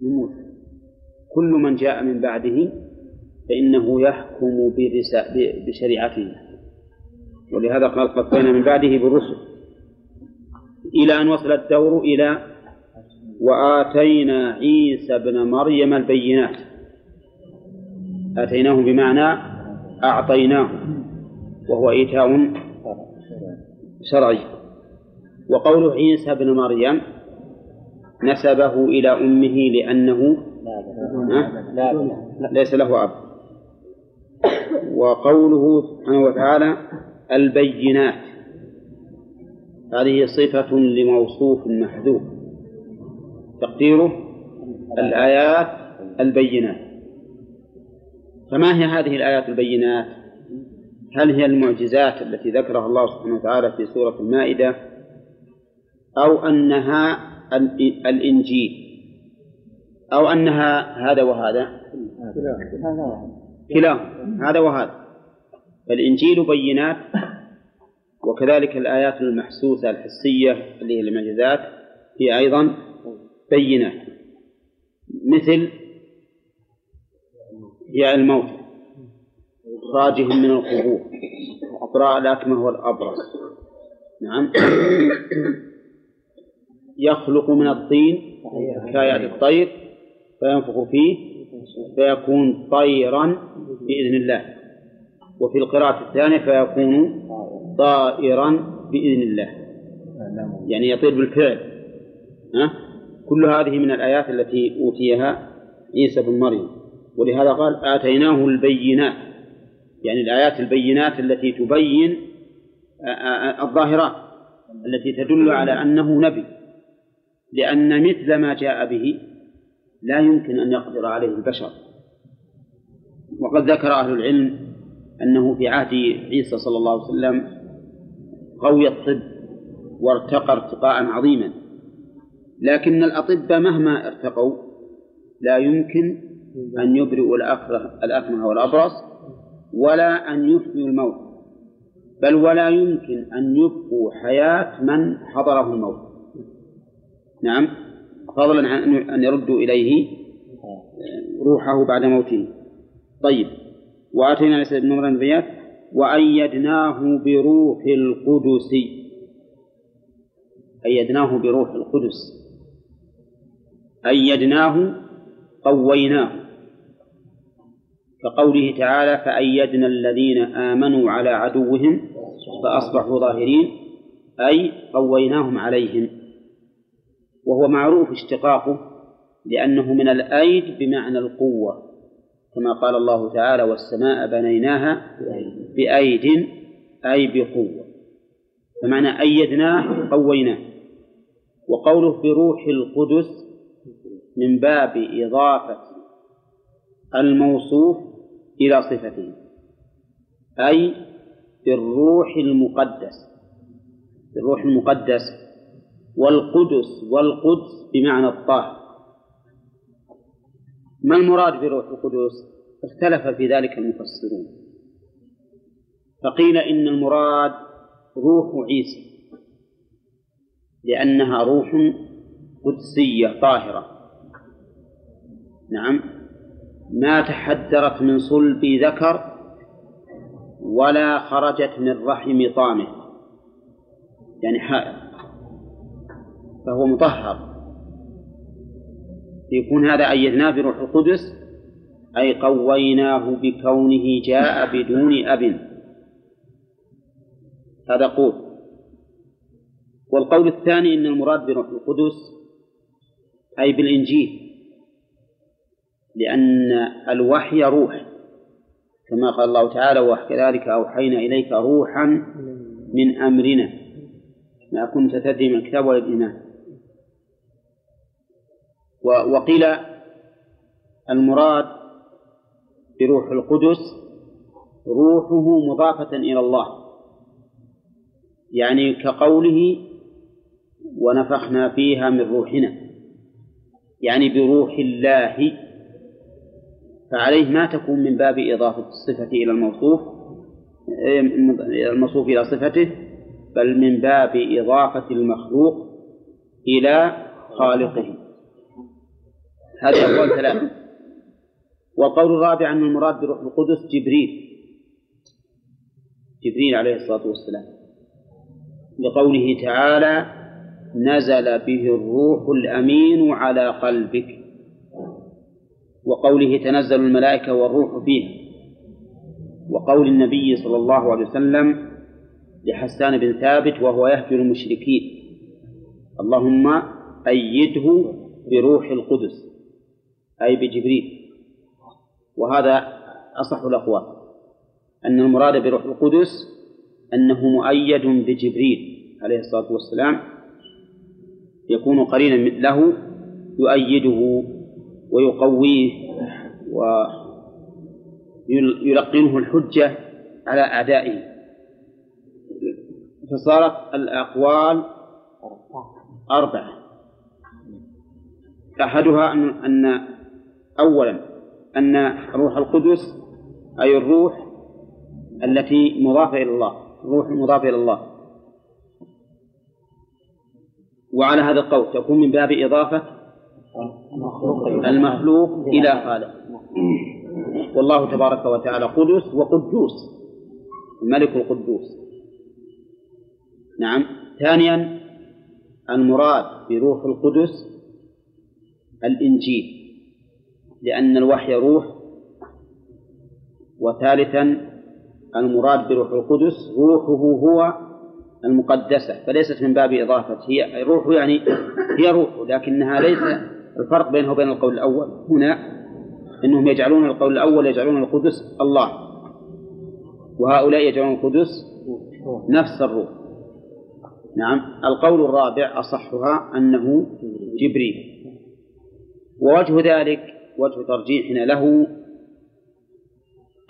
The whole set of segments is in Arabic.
موسى كل من جاء من بعده فإنه يحكم بشريعته. ولهذا قال قفينا من بعده بالرسل. إلى أن وصل الدور إلى وآتينا عيسى ابن مريم البينات. آتيناه بمعنى أعطيناه وهو إيتاء شرعي. وقول عيسى ابن مريم نسبه إلى أمه لأنه ليس له أب. وقوله سبحانه وتعالى البينات. هذه صفة لموصوف محذوف. تقديره الآيات البينات. فما هي هذه الآيات البينات؟ هل هي المعجزات التي ذكرها الله سبحانه وتعالى في سورة المائدة؟ أو أنها الإنجيل. أو أنها هذا وهذا. كلاهما. هذا وهذا. فالإنجيل بينات وكذلك الآيات المحسوسة الحسية اللي هي المعجزات هي أيضا بينات. مثل هي الموت. إخراجهم من القبور. وإقراء الأكمه والأبرص نعم. يخلق من الطين كآيات الطير فينفخ فيه فيكون طيرا بإذن الله. وفي القراءة الثانية فيكون طائرا بإذن الله. يعني يطير بالفعل. ها؟ كل هذه من الآيات التي أوتيها عيسى بن مريم. ولهذا قال آتيناه البينات. يعني الآيات البينات التي تبين الظاهرات التي تدل على أنه نبي. لأن مثل ما جاء به لا يمكن أن يقدر عليه البشر. وقد ذكر أهل العلم أنه في عهد عيسى صلى الله عليه وسلم قوي الطب وارتقى ارتقاء عظيما. لكن الأطباء مهما ارتقوا لا يمكن أن يبرئوا الأكمه والأبرص ولا أن يحيوا الموت بل ولا يمكن أن يبقوا حياة من حضره الموت. نعم. فضلا عن أن يردوا إليه روحه بعد موته. طيب. وآتينا عيسى بن مريم وأيدناه بروح القدس. أيدناه بروح القدس. أيدناه قويناه. كقوله تعالى فأيدنا الذين آمنوا على عدوهم فأصبحوا ظاهرين أي قويناهم عليهم. وهو معروف اشتقاقه لأنه من الأيد بمعنى القوة كما قال الله تعالى والسماء بنيناها بأيد أي بقوة فمعنى أيدناه قويناه. وقوله بروح القدس من باب إضافة الموصوف إلى صفته أي بالروح المقدس. بالروح المقدس والقدس والقدس بمعنى الطاهر. ما المراد بروح القدس؟ اختلف في ذلك المفسرون. فقيل إن المراد روح عيسى لأنها روح قدسية طاهرة. نعم. ما تحدرت من صلب ذكر ولا خرجت من رحم طامه يعني حائر. فهو مطهر. يكون هذا أيدناه بروح القدس أي قويناه بكونه جاء بدون أب. هذا قول. والقول الثاني إن المراد بروح القدس أي بالإنجيل لأن الوحي روح. كما قال الله تعالى وكذلك أوحينا إليك روحا من أمرنا. ما كنت تدري من الكتاب ولا الإيمان. وقيل المراد بروح القدس روحه مضافة إلى الله. يعني كقوله ونفخنا فيها من روحنا. يعني بروح الله. فعليه ما تكون من باب إضافة الصفة إلى الموصوف الموصوف إلى صفته بل من باب إضافة المخلوق إلى خالقه. هذه أقوال ثلاثة والقول الرابع أن المراد بروح القدس جبريل. جبريل عليه الصلاة والسلام. لقوله تعالى نزل به الروح الأمين على قلبك. وقوله تنزل الملائكة والروح فيه وقول النبي صلى الله عليه وسلم لحسان بن ثابت وهو يهجر المشركين اللهم أيده بروح القدس. أي بجبريل. وهذا أصح الأقوال. أن المراد بروح القدس أنه مؤيد بجبريل عليه الصلاة والسلام. يكون قرينا له يؤيده ويقويه ويلقنه الحجة على أعدائه. فصارت الأقوال أربعة. أحدها أن أولا أن روح القدس أي الروح التي مضافة إلى الله الروح المضافة إلى الله. وعلى هذا القول تكون من باب إضافة المخلوق إلى خالق. والله تبارك وتعالى قدس وقدوس الملك القدوس. نعم. ثانيا المراد بروح القدس الإنجيل. لأن الوحي روح وثالثا المراد بروح القدس روحه هو المقدسة فليست من باب إضافة هي روح يعني هي روح لكنها ليس الفرق بينه وبين القول الأول. هنا أنهم يجعلون القول الأول يجعلون القدس الله وهؤلاء يجعلون القدس نفس الروح. نعم القول الرابع أصحها أنه جبريل ووجه ذلك وجه ترجيحنا له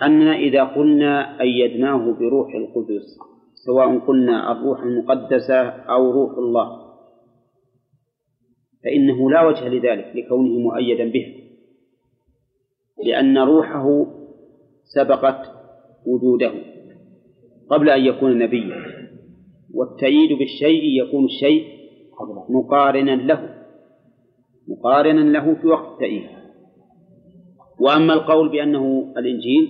أننا إذا قلنا أيدناه بروح القدس سواء قلنا الروح المقدسة أو روح الله فإنه لا وجه لذلك لكونه مؤيدا به لأن روحه سبقت وجوده قبل أن يكون نبيا والتأييد بالشيء يكون الشيء مقارنا له مقارنا له في وقت التأييد. وأما القول بأنه الإنجيل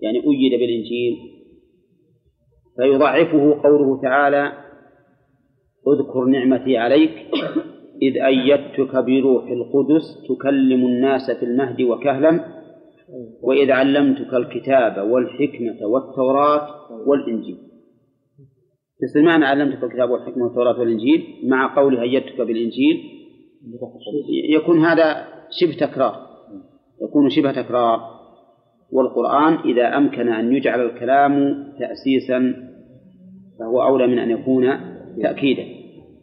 يعني أيد بالإنجيل فيضعفه قوله تعالى اذكر نعمتي عليك إذ أيدتك بروح القدس تكلم الناس في المهد وكهلا وإذ علمتك الكتاب والحكمة والتوراة والإنجيل. مثل معنى علمتك الكتاب والحكمة والتوراة والإنجيل مع قوله أيدتك بالإنجيل يكون هذا شبه تكرار. يكون شبه تكرار. والقرآن إذا أمكن أن يجعل الكلام تأسيسا فهو أولى من أن يكون تأكيدا.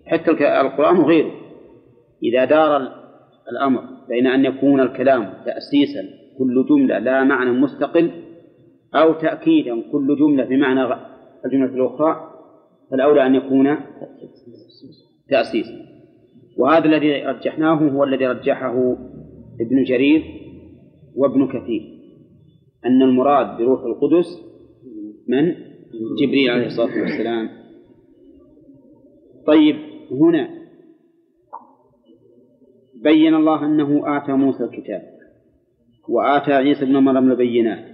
حتى القرآن غيره إذا دار الأمر بين أن يكون الكلام تأسيسا كل جملة لا معنى مستقل أو تأكيدا كل جملة بمعنى الجملة الأخرى فالأولى أن يكون تأسيسا. وهذا الذي رجحناه هو الذي رجحه ابن جرير وابن كثير. أن المراد بروح القدس من؟ جبريل عليه الصلاة والسلام. طيب هنا بين الله أنه آتى موسى الكتاب وآتى عيسى ابن مريم البينات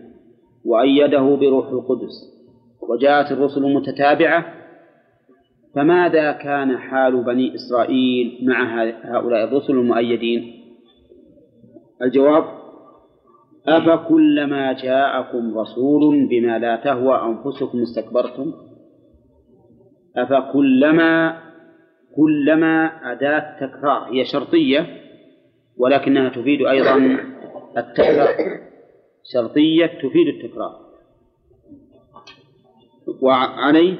وأيده بروح القدس وجاءت الرسل متتابعة. فماذا كان حال بني إسرائيل مع هؤلاء الرسل المؤيدين؟ الجواب أفكلما جاءكم رسول بما لا تهوى أنفسكم استكبرتم؟ أفكلما كلما أداة تكرار هي شرطية ولكنها تفيد أيضا التكرار. شرطية تفيد التكرار. وعليه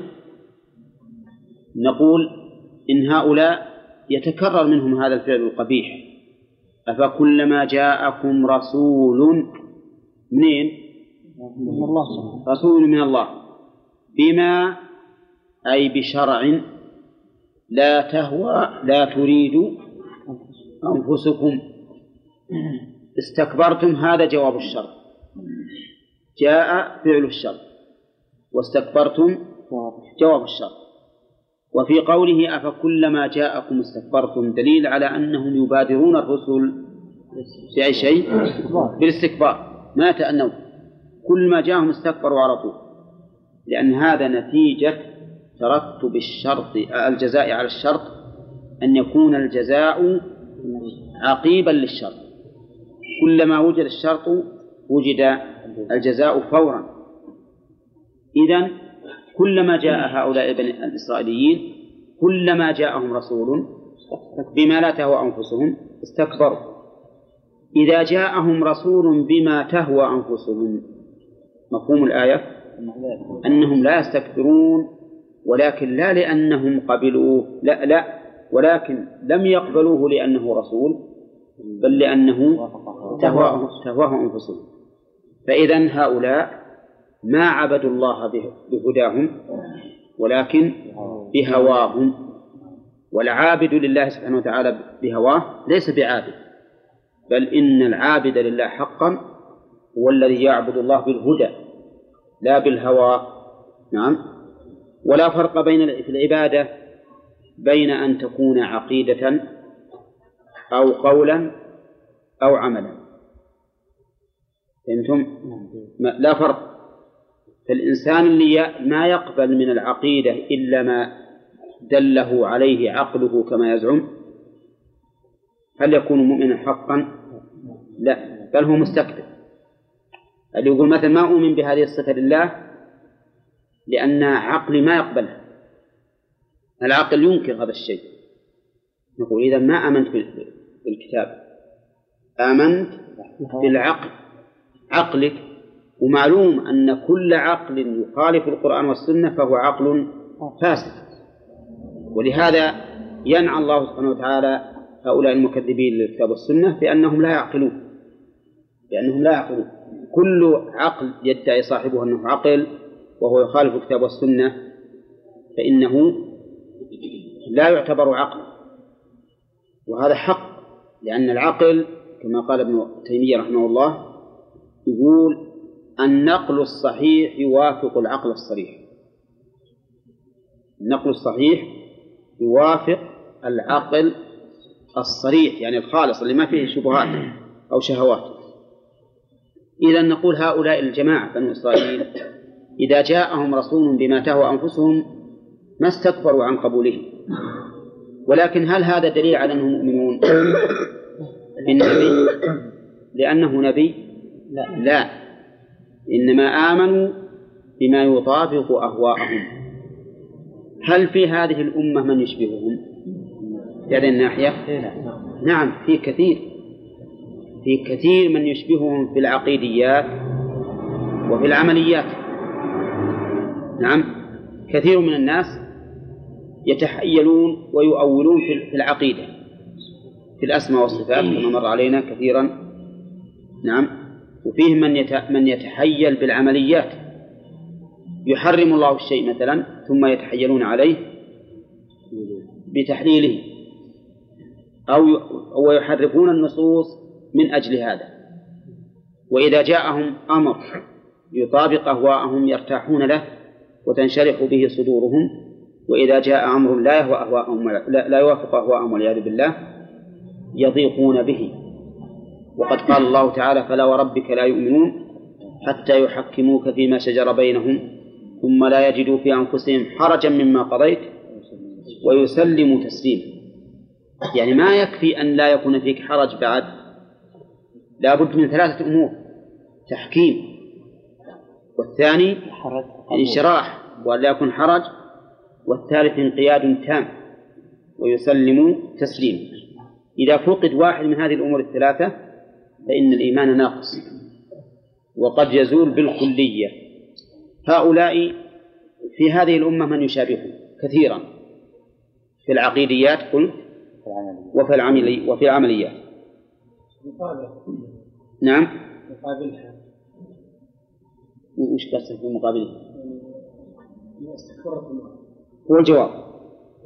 نقول إن هؤلاء يتكرر منهم هذا الفعل القبيح. أفكلما جاءكم رسول منين؟ من الله رسول من الله. بما أي بشرع لا تهوى لا تريد أنفسكم. استكبرتم هذا جواب الشر جاء فعل الشر واستكبرتم جواب الشر وفي قوله أفكلما جاءكم استكبرتم دليل على أنهم يبادرون الرسل في أي شيء؟ بالاستكبار. ما يتأنون كل ما جاءهم استكبروا على طول. لأن هذا نتيجة ترتب الشرط الجزاء على الشرط أن يكون الجزاء عقيبا للشرط. كلما وجد الشرط وجد الجزاء فورا. إذا كلما جاء هؤلاء الإسرائيليين كلما جاءهم رسول بما لا تهوى أنفسهم استكبروا. إذا جاءهم رسول بما تهوى أنفسهم مفهوم الآية؟ أنهم لا يستكبرون ولكن لا لأنهم قبلوه لا لا ولكن لم يقبلوه لأنه رسول بل لأنه تهواه أنفسهم. فإذا هؤلاء ما عبدوا الله بهداهم ولكن بهواهم. والعابد لله سبحانه وتعالى بهواه ليس بعابد بل إن العابد لله حقا هو الذي يعبد الله بالهدى لا بالهوى. نعم. ولا فرق بين في العبادة بين أن تكون عقيدة أو قولا أو عملا. فهمتم؟ لا فرق. فالإنسان اللي ما يقبل من العقيدة إلا ما دله عليه عقله كما يزعم هل يكون مؤمنا حقا؟ لا بل هو مستكبر. اللي يقول مثلا ما أؤمن بهذه الصفة لله لأن عقلي ما يقبلها. العقل ينكر هذا الشيء. نقول إذا ما آمنت بالكتاب آمنت بالعقل. عقلك ومعلوم أن كل عقل يخالف القرآن والسنة فهو عقل فاسد. ولهذا ينعى الله سبحانه وتعالى هؤلاء المكذبين للكتاب والسنة بأنهم لا يعقلون. لأنهم لا يعقلون. كل عقل يدعي صاحبه أنه عقل وهو يخالف الكتاب والسنة فإنه لا يعتبر عقلا. وهذا حق لأن العقل كما قال ابن تيمية رحمه الله يقول النقل الصحيح يوافق العقل الصريح. النقل الصحيح يوافق العقل الصريح يعني الخالص اللي ما فيه شبهات أو شهوات. إذا نقول هؤلاء الجماعة بنو إسرائيل إذا جاءهم رسول بما تهوى أنفسهم ما استكبروا عن قبوله ولكن هل هذا دليل على أنهم مؤمنون؟ بالنبي لأنه نبي؟ لا, لا. إنما آمنوا بما يطابق أهواءهم. هل في هذه الأمة من يشبههم؟ في هذه الناحية؟ نعم. في كثير. في كثير من يشبههم في العقيديات وفي العمليات. نعم كثير من الناس يتحيلون ويؤولون في العقيدة في الأسماء والصفات كما مر علينا كثيرا. نعم. وفيهم من من يتحيل بالعمليات. يحرم الله الشيء مثلا ثم يتحيلون عليه بتحليله. أو أو يحرفون النصوص من أجل هذا. وإذا جاءهم أمر يطابق أهواءهم يرتاحون له وتنشرح به صدورهم وإذا جاء أمر لا يهوى أهواءهم لا, لا يوافق أهواءهم والعياذ بالله يضيقون به. وقد قال الله تعالى فلا وربك لا يؤمنون حتى يحكموك فيما شجر بينهم ثم لا يجدوا في أنفسهم حرجا مما قضيت ويسلموا تسليما. يعني ما يكفي أن لا يكون فيك حرج بعد. لا بد من ثلاثة أمور. تحكيم. والثاني انشراح وأن لا يكون حرج. والثالث انقياد تام. ويسلم تسليما. إذا فقد واحد من هذه الأمور الثلاثة فإن الإيمان ناقص. وقد يزول بالكلية. هؤلاء في هذه الأمة من يشابههم؟ كثيرا. في العقيديات قلت وفي العملي وفي العمليات. نعم. مقابلها وش قصدك في مقابلها؟ هو الجواب.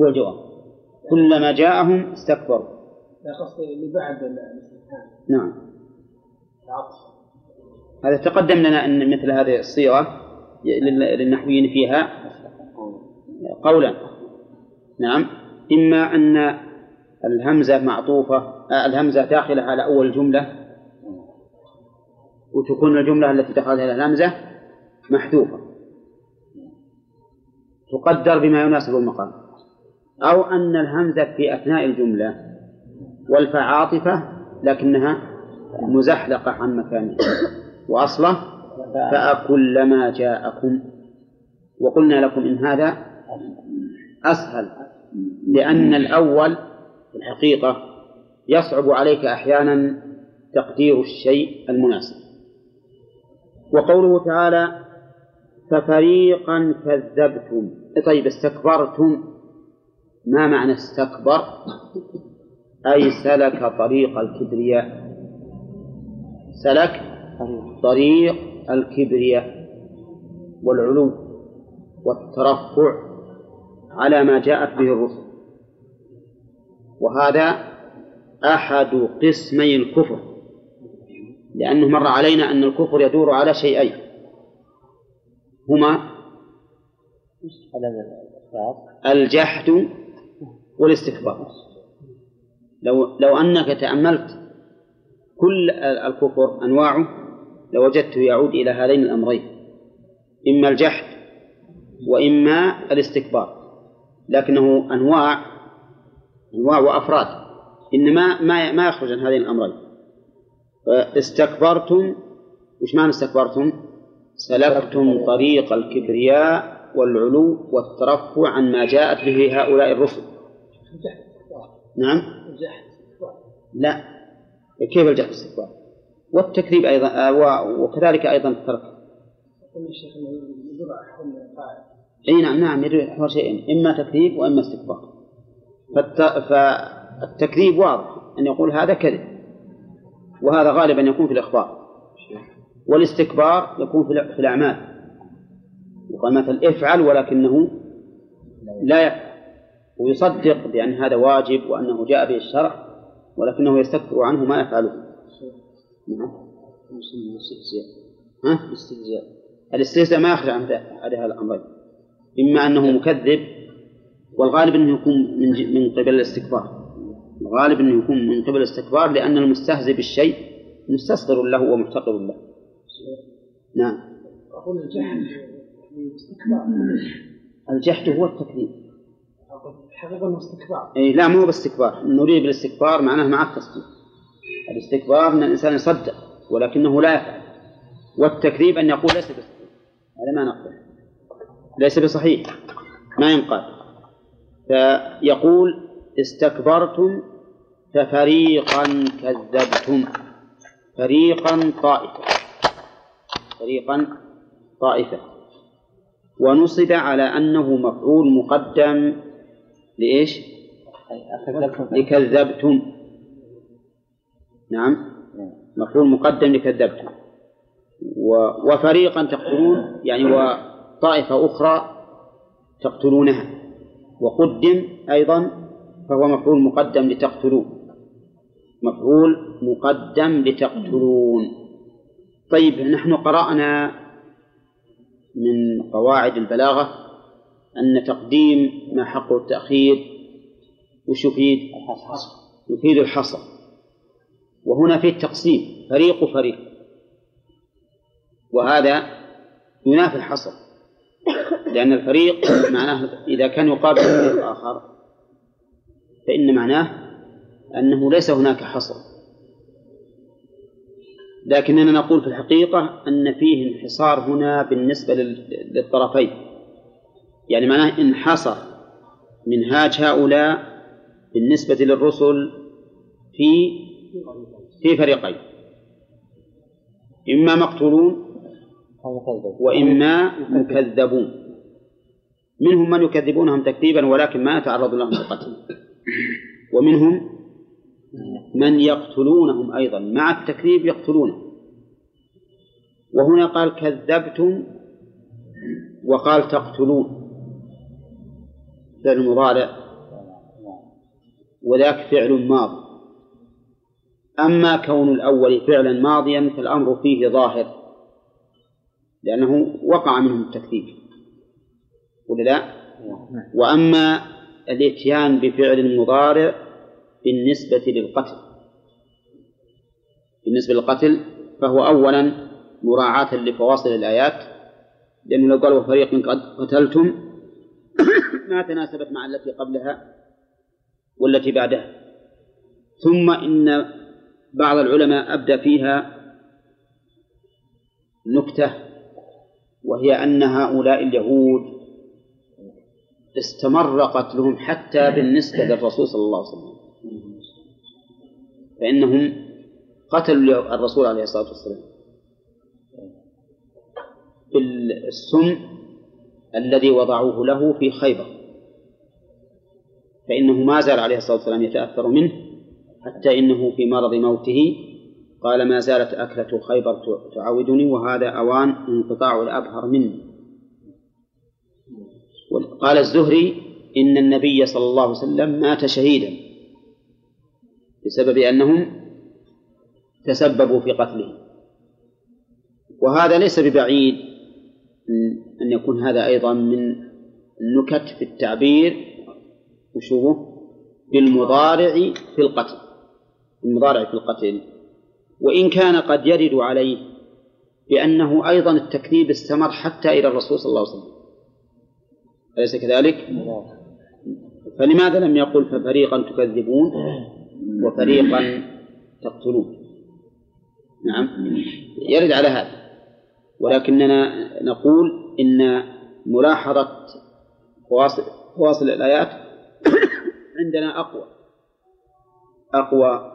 هو الجواب. كلما جاءهم استكبروا. لا قصدي اللي بعد نعم. هذا تقدم لنا أن مثل هذه الصيغة للنحويين فيها قولا. نعم. إما أن الهمزة معطوفة آه، الهمزة داخلة على أول جملة وتكون الجملة التي دخلت عليها الهمزة محذوفة. تقدر بما يناسب المقام. أو أن الهمزة في أثناء الجملة والفاء عاطفة لكنها مزحلقة عن مكانها وأصله فأكلما جاءكم. وقلنا لكم إن هذا أسهل لأن الأول في الحقيقة يصعب عليك أحيانا تقدير الشيء المناسب. وقوله تعالى ففريقا كذبتم طيب استكبرتم؟ ما معنى استكبر؟ أي سلك طريق الكبرياء. سلك طريق الكبرياء والعلو والترفع على ما جاءت به الرسل. وهذا أحد قسمي الكفر لأنه مر علينا أن الكفر يدور على شيئين. هما الجحد والاستكبار. لو لو أنك تأملت كل الكفر أنواعه لوجدته يعود إلى هذين الأمرين إما الجحد وإما الاستكبار لكنه أنواع أنواع وأفراد إنما ما ما يخرج عن هذين الأمرين. استكبرتم وش معنى استكبرتم؟ سلكتم طريق الكبرياء والعلو والترفع عن ما جاءت به هؤلاء الرسل. نعم؟ لا. كيف الجهل استكبار والتكذيب أيضا آه، وكذلك أيضا الترك. إي نعم نعم يدل على شيئين إما تكذيب وإما استكبار فالتكذيب واضح أن يقول هذا كذب وهذا غالبا يكون في الإخبار. والاستكبار يكون في الأعمال. يقال مثلا افعل ولكنه لا يفعل. ويصدق بأن هذا واجب وأنه جاء به الشرع. ولكنه يستكبر عنه ما يفعله. نعم. ها؟ الاستهزاء الاستهزاء ما يخرج عن هذه الأمرين إما أنه مكذب والغالب أنه يكون من من قبل الاستكبار. الغالب أنه يكون من قبل الاستكبار لأن المستهزئ بالشيء مستصغر له ومحتقر له. نعم. أقول الجحد الجحد هو التكذيب حقيقة استكبار. إيه لا مو باستكبار. نريد بالاستكبار معناه مع التصديق الاستكبار أن الإنسان يصدق ولكنه لا يفعل. والتكذيب أن يقول ليس بصحيح. هذا ما نقبل ليس بصحيح. ما ينقال. فيقول استكبرتم ففريقا كذبتم. فريقا طائفة. فريقا طائفة. ونصب على أنه مفعول مقدم لإيش؟ لكذبتم. نعم. مفعول مقدم لكذبتم. وفريقا تقتلون يعني طائفة أخرى تقتلونها. وقدم أيضا فهو مفعول مقدم لتقتلون. مفعول مقدم لتقتلون. طيب نحن قرأنا من قواعد البلاغة أن تقديم ما حقه التأخير وش يفيد؟ يفيد الحصر. وهنا فيه تقسيم فريق وفريق. وهذا ينافي الحصر لأن الفريق معناه إذا كان يقابل فريق آخر فإن معناه أنه ليس هناك حصر. لكننا نقول في الحقيقة أن فيه انحصار هنا بالنسبة للطرفين. يعني معناه انحصر منهاج هؤلاء بالنسبة للرسل في في فريقين. إما مقتولون وإما مكذبون. منهم من يكذبونهم تكذيبا ولكن ما يتعرض لهم بالقتل ومنهم من يقتلونهم أيضا. مع التكذيب يقتلونهم وهنا قال كذبتم وقال تقتلون. فعل مضارع وذاك فعل ماض أما كون الأول فعلا ماضيا فالأمر فيه ظاهر لأنه وقع منهم التكذيب ولا لا؟ وأما الإتيان بفعل مضارع بالنسبة للقتل بالنسبة للقتل فهو أولا مراعاة لفواصل الآيات لأنه لو قال وفريق قد قتلتم ما تناسبت مع التي قبلها والتي بعدها. ثم إن بعض العلماء أبدى فيها نكتة وهي أن هؤلاء اليهود استمر قتلهم حتى بالنسبة للرسول صلى الله عليه وسلم. فإنهم قتلوا الرسول عليه الصلاة والسلام. بالسم الذي وضعوه له في خيبر. فإنه ما زال عليه الصلاة والسلام يتأثر منه حتى إنه في مرض موته قال ما زالت أكلة خيبر تعاودني وهذا أوان انقطاع الأبهر مني. قال الزهري إن النبي صلى الله عليه وسلم مات شهيدا بسبب أنهم تسببوا في قتله. وهذا ليس ببعيد أن يكون هذا أيضا من النكت في التعبير وشوفه بالمضارع في القتل. المضارع في القتل. وإن كان قد يرد عليه بأنه أيضا التكذيب استمر حتى إلى الرسول صلى الله عليه وسلم. أليس كذلك؟ فلماذا لم يقل ففريقا تكذبون وفريقا تقتلون؟ نعم. يرد على هذا. ولكننا نقول إن ملاحظة فواصل, فواصل الآيات عندنا أقوى. أقوى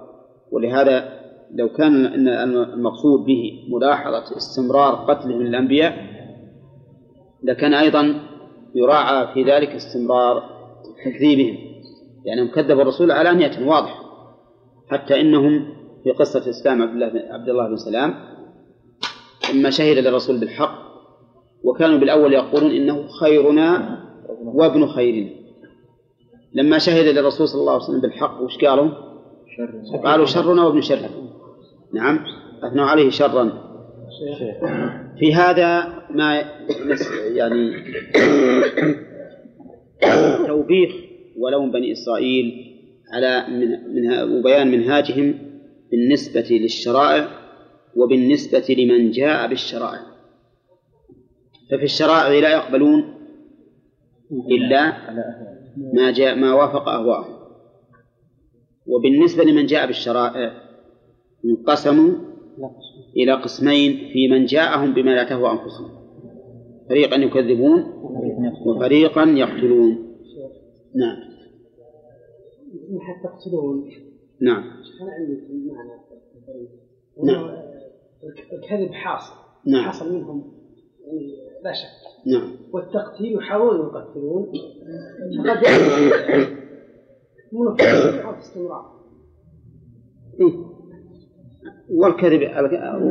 ولهذا لو كان المقصود به ملاحظة استمرار قتلهم الأنبياء لكان أيضا يراعى في ذلك استمرار تكذيبهم. يعني كذبوا الرسول علانية واضح. حتى إنهم في قصة إسلام عبد الله عبد الله بن سلام لما شهد للرسول بالحق وكانوا بالأول يقولون إنه خيرنا وابن خيرنا. لما شهد للرسول صلى الله عليه وسلم بالحق وش قالوا؟ قالوا شرنا وابن شرنا نعم. أثنوا عليه شرا. في هذا ما يعني توبيخ ولوم بني إسرائيل على من وبيان منهاجهم بالنسبة للشرائع وبالنسبة لمن جاء بالشرائع. ففي الشرائع لا يقبلون إلا ما جاء ما وافق أهواءهم. وبالنسبة لمن جاء بالشرائع انقسموا إلى قسمين في من جاءهم بما لا تهوى أنفسهم. فريقا يكذبون وفريقا يقتلون. نعم. حتى يقتلون نعم. أنا عندي معنى نعم. الكذب حاصل. نعم. حصل منهم لا شك. نعم. والتقتيل يحاولون يقتلون. فقد يكون استمرار؟ والكذب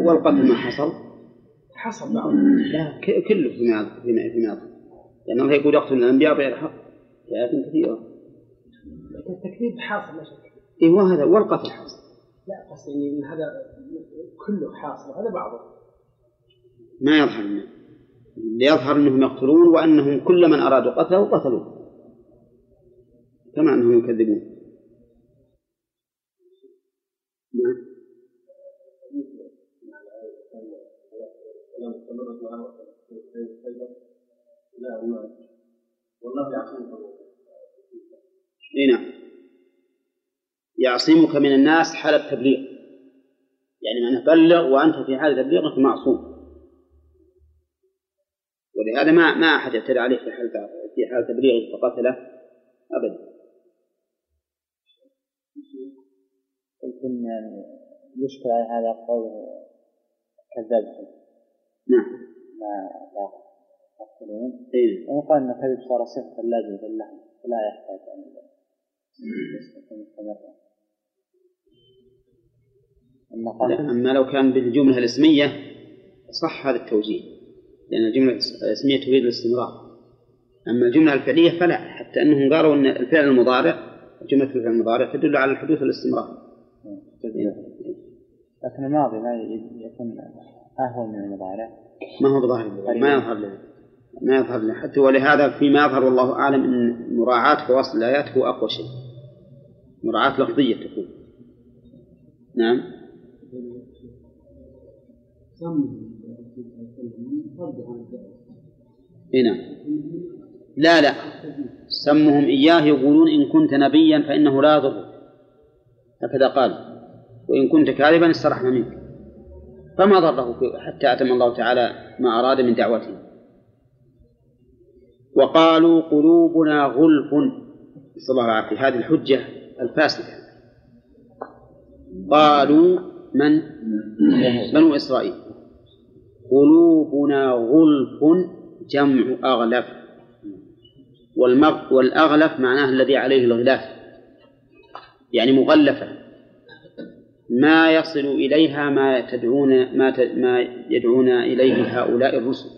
والقتل ما حصل. حصل. بعض لا كله في ماضي في ماضي لأن الله يقول يقتل الأنبياء بغير حق. في آيات كثيرة. التكذيب حاصل لا شك. إيه وهذا والقتل حاصل. لا قصدي إن هذا كله حاصل. هذا بعضه. ما يظهر منه. اللي يظهر انهم يقتلون وأنهم كل من أرادوا قتله قتلوه. كما أنهم يكذبون. نعم. إي نعم. يعصمك من الناس حال التبليغ. يعني من بلغ وأنت في حال تبليغك معصوم. ولهذا ما ما أحد يعتدى عليه في حال في حال تبليغه فقتله ابدا. يمكن يشكل على هذا قول كذاب. نعم. ما لا يقتلون اي ويقال أن الكذب صار صفه لازمه لله فلا يحتاج لا، قتل أما لو كان بالجملة الاسمية صح هذا التوجيه. لأن الجملة الاسمية تفيد الاستمرار. أما الجملة الفعلية فلا حتى أنهم قالوا أن الفعل المضارع جملة الفعل المضارع تدل على الحدوث الاستمرار لكن الماضي ما يكون أهون من المضارع. ما هو بظاهر ما يظهر له ما يظهر له حتى ولهذا فيما يظهر والله أعلم أن مراعاة فواصل الآيات هو أقوى شيء. مراعاة لفظية تكون. نعم. هنا لا لا. سمهم إياه يقولون إن كنت نبيا فإنه لا يضر. هكذا قال. وإن كنت كاذبا استرحنا منك. فما ضره حتى أتم الله تعالى ما أراد من دعوته. وقالوا قلوبنا غلف. نسأل الله العافية. هذه الحجة الفاسدة. قالوا من؟ بنو إسرائيل. قلوبنا غلف جمع أغلف. والمغ والأغلف معناه الذي عليه الغلاف. يعني مغلفة. ما يصل إليها ما تدعون ما ما يدعون إليه هؤلاء الرسل.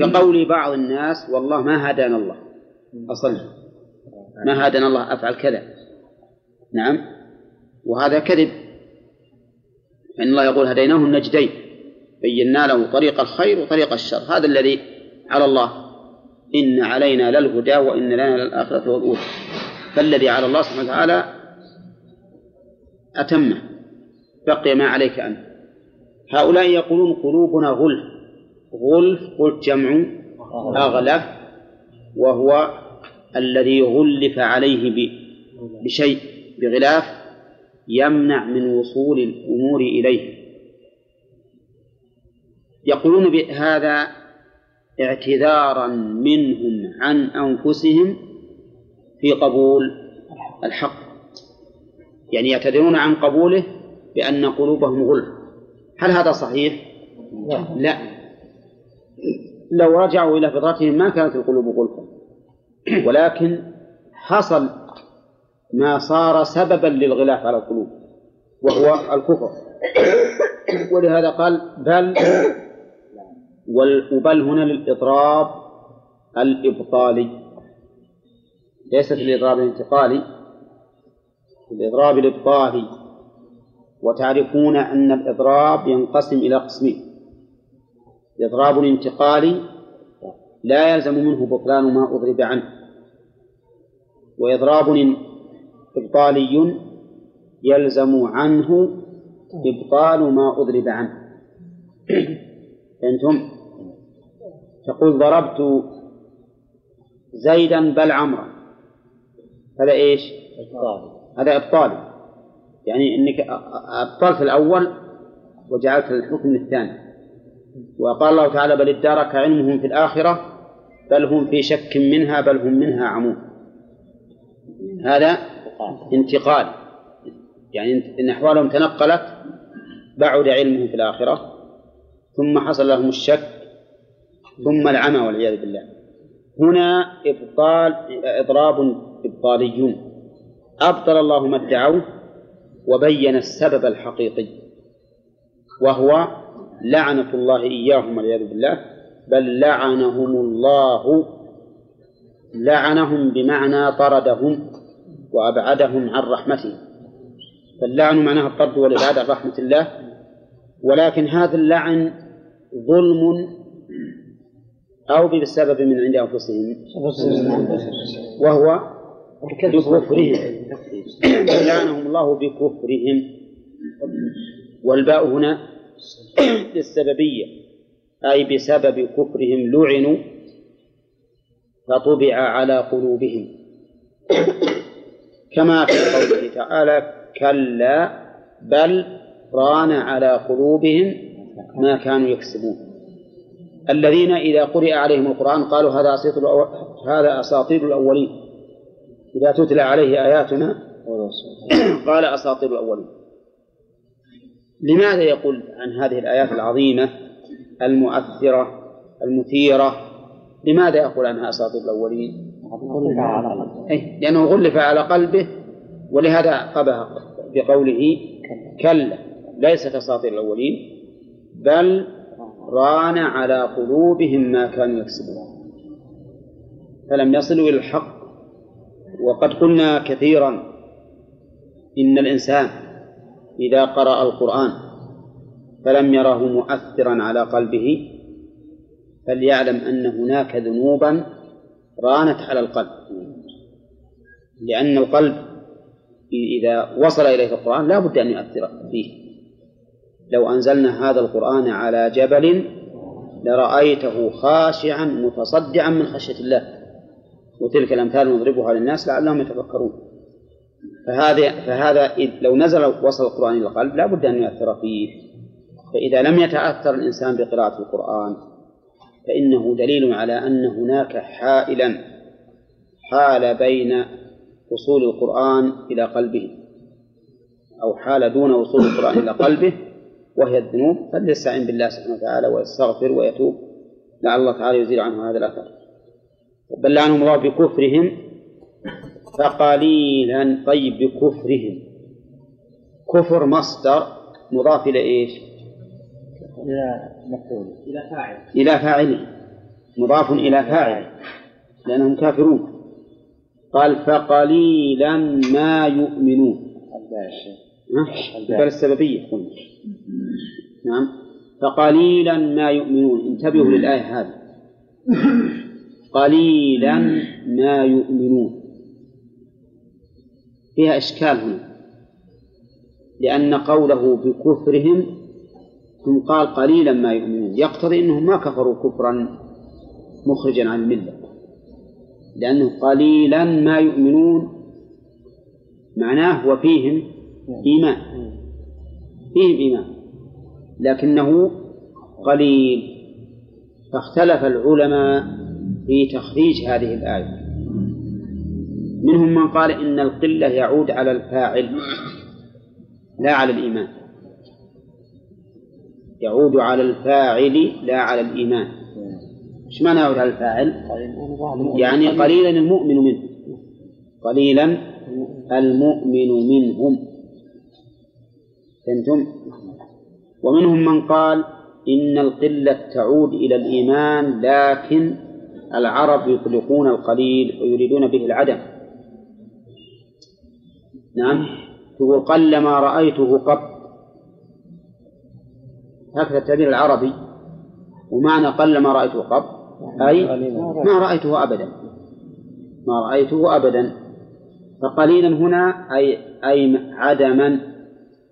كقول بعض الناس والله ما هدانا الله. أصلا ما هدانا الله. أفعل كذا. نعم. وهذا كذب. فإن الله يقول هديناه النجدين بينا له طريق الخير وطريق الشر هذا الذي على الله. إن علينا للهدى وإن لنا للآخرة والأولى. فالذي على الله سبحانه وتعالى أتمه. بقي ما عليك أنت. هؤلاء يقولون قلوبنا غلف. غلف قلت جمع أغلف وهو الذي غلف عليه بشيء بغلاف. يمنع من وصول الأمور إليه. يقولون بهذا اعتذارا منهم عن أنفسهم في قبول الحق. يعني يعتذرون عن قبوله بأن قلوبهم غلف. هل هذا صحيح؟ لا. لو رجعوا إلى فطرتهم ما كانت القلوب غلفا. ولكن حصل ما صار سببا للغلاف على القلوب وهو الكفر. ولهذا قال بل وبل هنا للإضراب الإبطالي. ليست الإضراب الانتقالي الإضراب الإبطالي. وتعرفون أن الإضراب ينقسم إلى قسمين إضراب انتقالي لا يلزم منه بطلان ما أضرب عنه وإضراب إبطالي يلزم عنه إبطال ما أضرب عنه. فهمتم؟ تقول ضربت زيدا بل عمرا. هذا إيش؟ هذا إبطالي. يعني إنك أبطلت الأول وجعلت الحكم الثاني. وقال الله تعالى بل ادارك علمهم في الآخرة بل هم في شك منها بل هم منها عمون. هذا انتقال. يعني ان أحوالهم تنقلت بعد علمهم في الآخرة ثم حصل لهم الشك ثم العمى والعياذ بالله. هنا إبطال إضراب إبطالي أبطل الله ما ادعوه وبين السبب الحقيقي وهو لعنة الله إياهم والعياذ بالله بل لعنهم الله. لعنهم بمعنى طردهم. وأبعدهم عن رحمته. فاللعن معناه الطرد والإبعاد عن رحمة الله. ولكن هذا اللعن ظلم أو بسبب من عند أنفسهم. وهو بكفرهم. لعنهم الله بكفرهم. والباء هنا للسببية أي بسبب كفرهم لعنوا فطبع على قلوبهم. كما في قوله تعالى كلا بل ران على قلوبهم ما كانوا يكسبون. الذين إذا قرئ عليهم القرآن قالوا هذا أساطير هذا أساطير الأولين. إذا تتلى عليه آياتنا قال أساطير الأولين. لماذا يقول عن هذه الآيات العظيمة المؤثرة المثيرة؟ لماذا يقول عنها أساطير الأولين؟ أي لأنه غلف على قلبه ولهذا قبه بقوله كلا ليست أساطير الأولين بل ران على قلوبهم ما كانوا يكسبون. فلم يصلوا إلى الحق وقد قلنا كثيرا إن الإنسان إذا قرأ القرآن فلم يره مؤثرا على قلبه فليعلم أن هناك ذنوبا رانت على القلب. لأن القلب إذا وصل إليه القرآن لا بد أن يؤثر فيه. لو أنزلنا هذا القرآن على جبل لرأيته خاشعا متصدعا من خشية الله. وتلك الأمثال نضربها للناس لعلهم يتفكرون. فهذا فهذا لو نزل وصل القرآن إلى القلب لا بد أن يؤثر فيه. فإذا لم يتأثر الإنسان بقراءة القرآن فإنه دليل على أن هناك حائلا حال بين وصول القرآن إلى قلبه أو حال دون وصول القرآن إلى قلبه وهي الذنوب. فليستعن بالله سبحانه وتعالى ويستغفر ويتوب. لعل الله تعالى يزيل عنه هذا الأثر. بل لعنهم الله بكفرهم فقليلا. طيب بكفرهم. كفر مصدر مضاف إلى إيش؟ مفعول. إلى فاعل. إلى فاعله مضاف إلى فاعل. لأنهم كافرون. قال فقليلا ما يؤمنون. البال السببية. قلنا نعم. فقليلا ما يؤمنون. انتبهوا للآية هذه. قليلا ما يؤمنون. فيها إشكال هنا. لأن قوله بكفرهم ثم قال قليلا ما يؤمنون. يقتضي أنهم ما كفروا كفرا مخرجا عن الملة. لأنه قليلا ما يؤمنون معناه وفيهم إيمان. فيهم إيمان. لكنه قليل. فاختلف العلماء في تخريج هذه الآية. منهم من قال إن القلة يعود على الفاعل لا على الإيمان. يعود على الفاعل لا على الإيمان. إيش معنى يعود على الفاعل؟ يعني قليلا المؤمن منه قليلا المؤمن منهم. فهمتم؟ ومنهم من قال إن القلة تعود إلى الإيمان لكن العرب يطلقون القليل ويريدون به العدم. نعم؟ تقول قل ما رأيته قط. هكذا التعبير العربي ومعنى قل ما رأيته قط أي ما رأيته أبدا. ما رأيته أبدا. فقليلا هنا أي أي عدما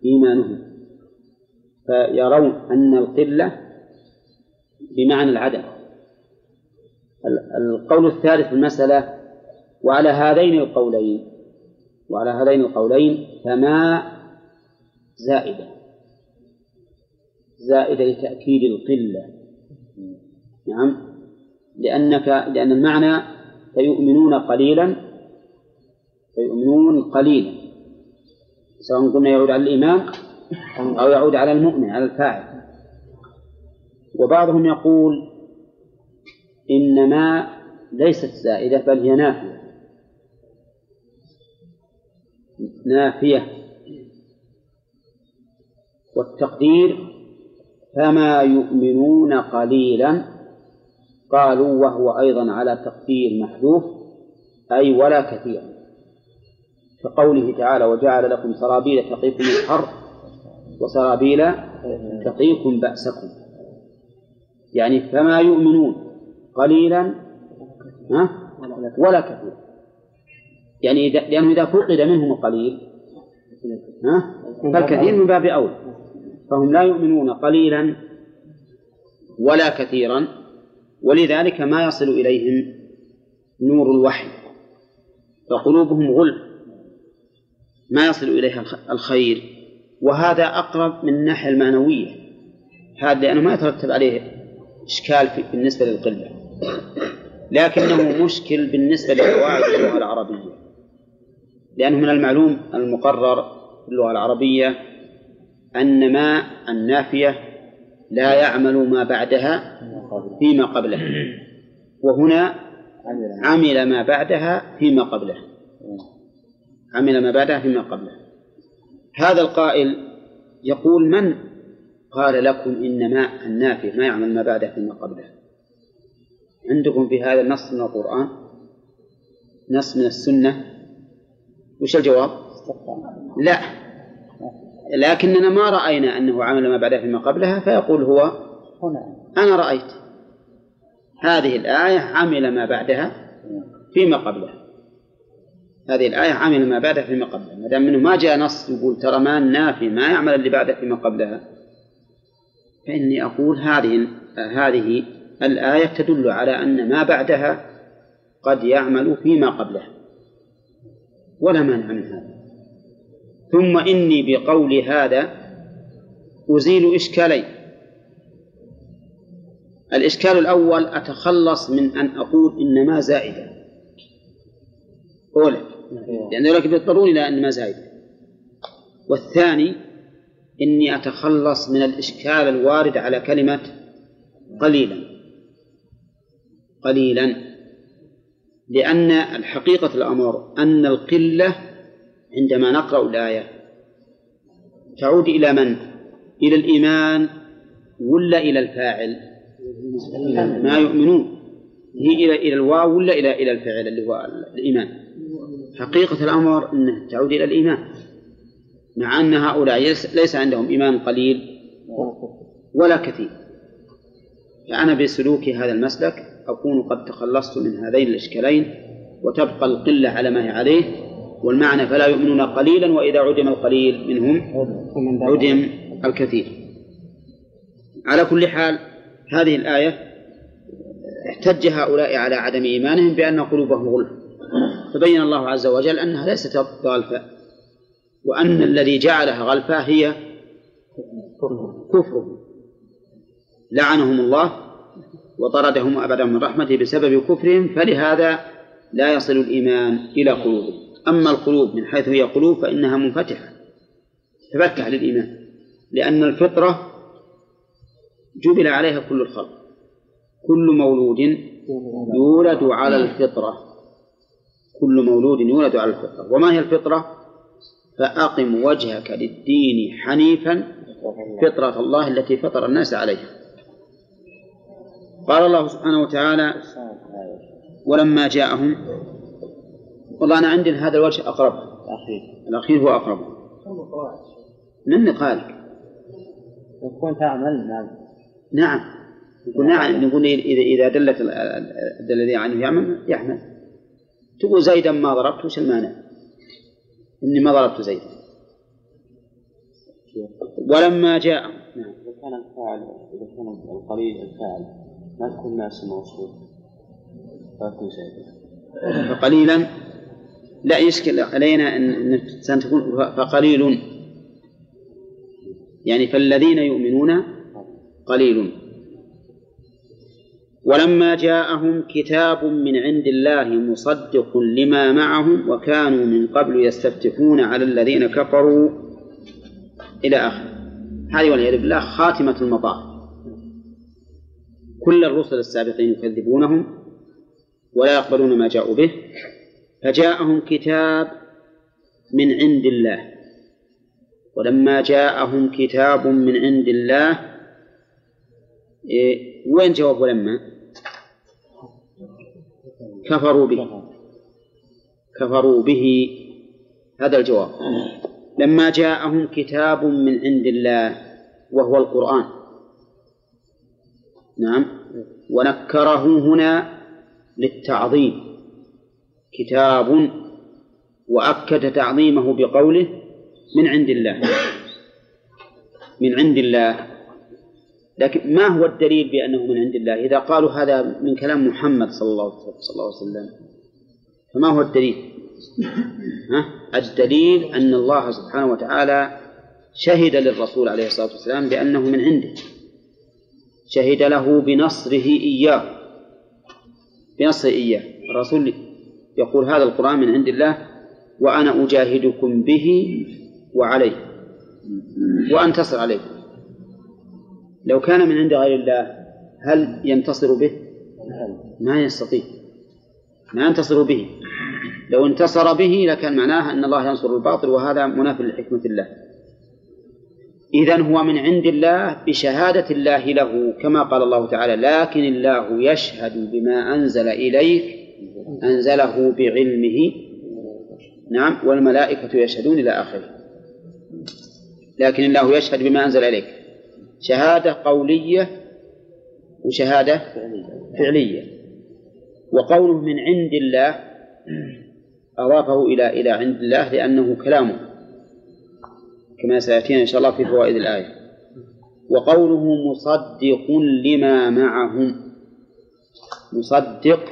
إيمانهم فيرون أن القلة بمعنى العدم. القول الثالث في المسألة وعلى هذين القولين وعلى هذين القولين فما زائدة. زائدة لتأكيد القلة. نعم. لأنك لأن المعنى فيؤمنون قليلا فيؤمنون قليلا. سواء قلنا يعود على الإيمان أو يعود على المؤمن على الفاعل. وبعضهم يقول إنما ليست زائدة بل هي نافية. نافية. والتقدير فما يؤمنون قليلا. قالوا وهو أيضا على تقدير محذوف أي ولا كثيرا كقوله تعالى وجعل لكم سرابيل تقيكم الحر وسرابيل تقيكم بأسكم. يعني فما يؤمنون قليلا ولا كثيرا يعني لأنه إذا فقد منهم القليل فالكثير من باب أولى فهم لا يؤمنون قليلا ولا كثيرا ولذلك ما يصل إليهم نور الوحي فقلوبهم غلف. ما يصل إليها الخير. وهذا أقرب من الناحية المعنوية. هذا لأنه ما يترتب عليه إشكال بالنسبة للقلة. لكنه مشكل بالنسبة لقواعد اللغة العربية. لأنه من المعلوم المقرر في اللغة العربية أن ما النافية لا يعمل ما بعدها فيما قبله. وهنا عمل ما بعدها فيما قبله. عمل ما بعدها فيما قبله. هذا القائل يقول من؟ قال لكم إن ما النافية ما يعمل ما بعده فيما قبله. عندكم في هذا النص من القرآن؟ نص من السنة؟ وش الجواب؟ لا. لكننا ما رأينا أنه عمل ما بعدها فيما قبلها فيقول هو أنا رأيت. هذه الآية عمل ما بعدها فيما قبلها. هذه الآية عمل ما بعدها فيما قبلها. ما دام منه ما جاء نص يقول ترى ما النافي ما يعمل اللي بعده فيما قبلها. فإني أقول هذه هذه الآية تدل على أن ما بعدها قد يعمل فيما قبلها. ولا مانع من هذا. ثم إني بقول هذا أزيل إشكالين الإشكال الأول أتخلص من أن أقول إن ما زائدة. أولى لأن ذلك بيضطرون إلى أن ما زائدة. والثاني إني أتخلص من الإشكال الوارد على كلمة قليلا. قليلا لأن الحقيقة الأمر أن القلة عندما نقرأ الآية تعود إلى من؟ إلى الإيمان ولا إلى الفاعل؟ ما يؤمنون هي إلى إلى الواو ولا إلى إلى الفعل اللي هو الإيمان؟ حقيقة الأمر أنها تعود إلى الإيمان مع أن هؤلاء ليس عندهم إيمان قليل ولا كثير فأنا بسلوك هذا المسلك أكون قد تخلصت من هذين الإشكالين وتبقى القلة على ما هي عليه والمعنى فلا يؤمنون قليلا وإذا عدم القليل منهم عدم الكثير. على كل حال هذه الآية احتج هؤلاء على عدم إيمانهم بأن قلوبهم غلف. فبين الله عز وجل أنها ليست غالفة وأن الذي جعلها غلفة هي كفرهم. لعنهم الله وطردهم وأبعدهم من رحمته بسبب كفرهم فلهذا لا يصل الإيمان إلى قلوبهم. أما القلوب من حيث هي قلوب فإنها منفتحة. تفتح للإيمان لأن الفطرة جبل عليها كل الخلق. كل مولود يولد على الفطرة. كل مولود يولد على الفطرة. وما هي الفطرة؟ فأقم وجهك للدين حنيفا فطرة الله التي فطر الناس عليها. قال الله سبحانه وتعالى ولما جاءهم والله أنا عندي هذا الوجه أقرب. الأخير. هو أقرب. من قال يكون تعمل نعم نعم. يقول نعم. نقول إذا إذا دلت الذي عنه يعمل يحمل تقول زيدا ما ضربت وش المانع؟ إني ما ضربت زيدا. ولما جاء نعم. إذا كان الفاعل إذا كان القليل الفاعل ما تكون ناس موصول. فيكون زيدا. فقليلا لا يشكل علينا أن تكون فقليل يعني فالذين يؤمنون قليل ولما جاءهم كتاب من عند الله مصدق لما معهم وكانوا من قبل يستفتحون على الذين كفروا إلى آخره هذه والعياذ بالله خاتمة المطاف. كل الرسل السابقين يكذبونهم ولا يقبلون ما جاءوا به. فجاءهم كتاب من عند الله. ولما جاءهم كتاب من عند الله إيه وين جواب ولما؟ كفروا به. كفروا به. هذا الجواب. لما جاءهم كتاب من عند الله وهو القرآن. نعم. ونكره هنا للتعظيم. كتاب وأكد تعظيمه بقوله من عند الله. من عند الله. لكن ما هو الدليل بأنه من عند الله؟ إذا قالوا هذا من كلام محمد صلى الله, عليه وسلم فما هو الدليل؟ ها؟ الدليل أن الله سبحانه وتعالى شهد للرسول عليه الصلاة والسلام بأنه من عنده. شهد له بنصره إياه. بنصره إياه. الرسول يقول هذا القرآن من عند الله وأنا أجاهدكم به وعليه وأنتصر عليكم لو كان من عند غير الله هل ينتصر به؟ ما يستطيع. ما ينتصر به. لو انتصر به لكان معناها أن الله ينصر الباطل وهذا مناف لحكمة الله. إذا هو من عند الله بشهادة الله له كما قال الله تعالى لكن الله يشهد بما أنزل إليك أنزله بعلمه. نعم والملائكة يشهدون إلى آخره. لكن الله يشهد بما أنزل إليك. شهادة قولية وشهادة فعلية. وقوله من عند الله أضافه إلى إلى عند الله لأنه كلامه. كما سيأتينا إن شاء الله في فوائد الآية. وقوله مصدق لما معهم. مصدق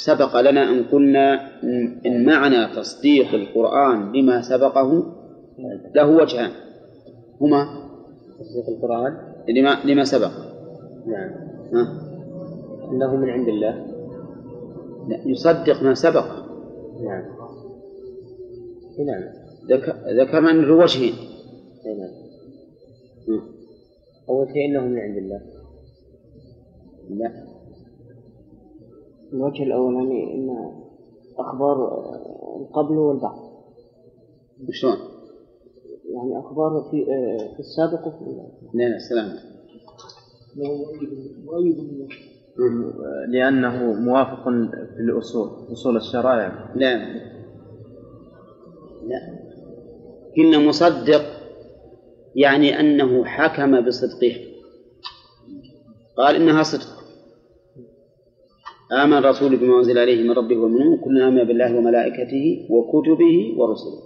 سبق لنا أن قلنا إن معنى تصديق القرآن لما سبقه له وجهان. هما؟ تصديق القرآن؟ لما لما سبق. نعم. ها؟ أنه من عند الله. لا، يصدق ما سبق. نعم. نعم. ذك- ذكرنا أن له وجهين نعم. أول شيء أنه من عند الله. لا. الوجه الأولاني أن أخبار آه، القبل والبعد شلون؟ يعني أخبار في آه، في السابق وفي لا لا سلام. لأنه موافق في الأصول أصول الشرائع. لا. لا. إن مصدق يعني أنه حكم بصدقه. قال إنها صدق. آمن الرسول بما أنزل عليه من ربه والمؤمنون كلنا آمن بالله وملائكته وكتبه ورسله.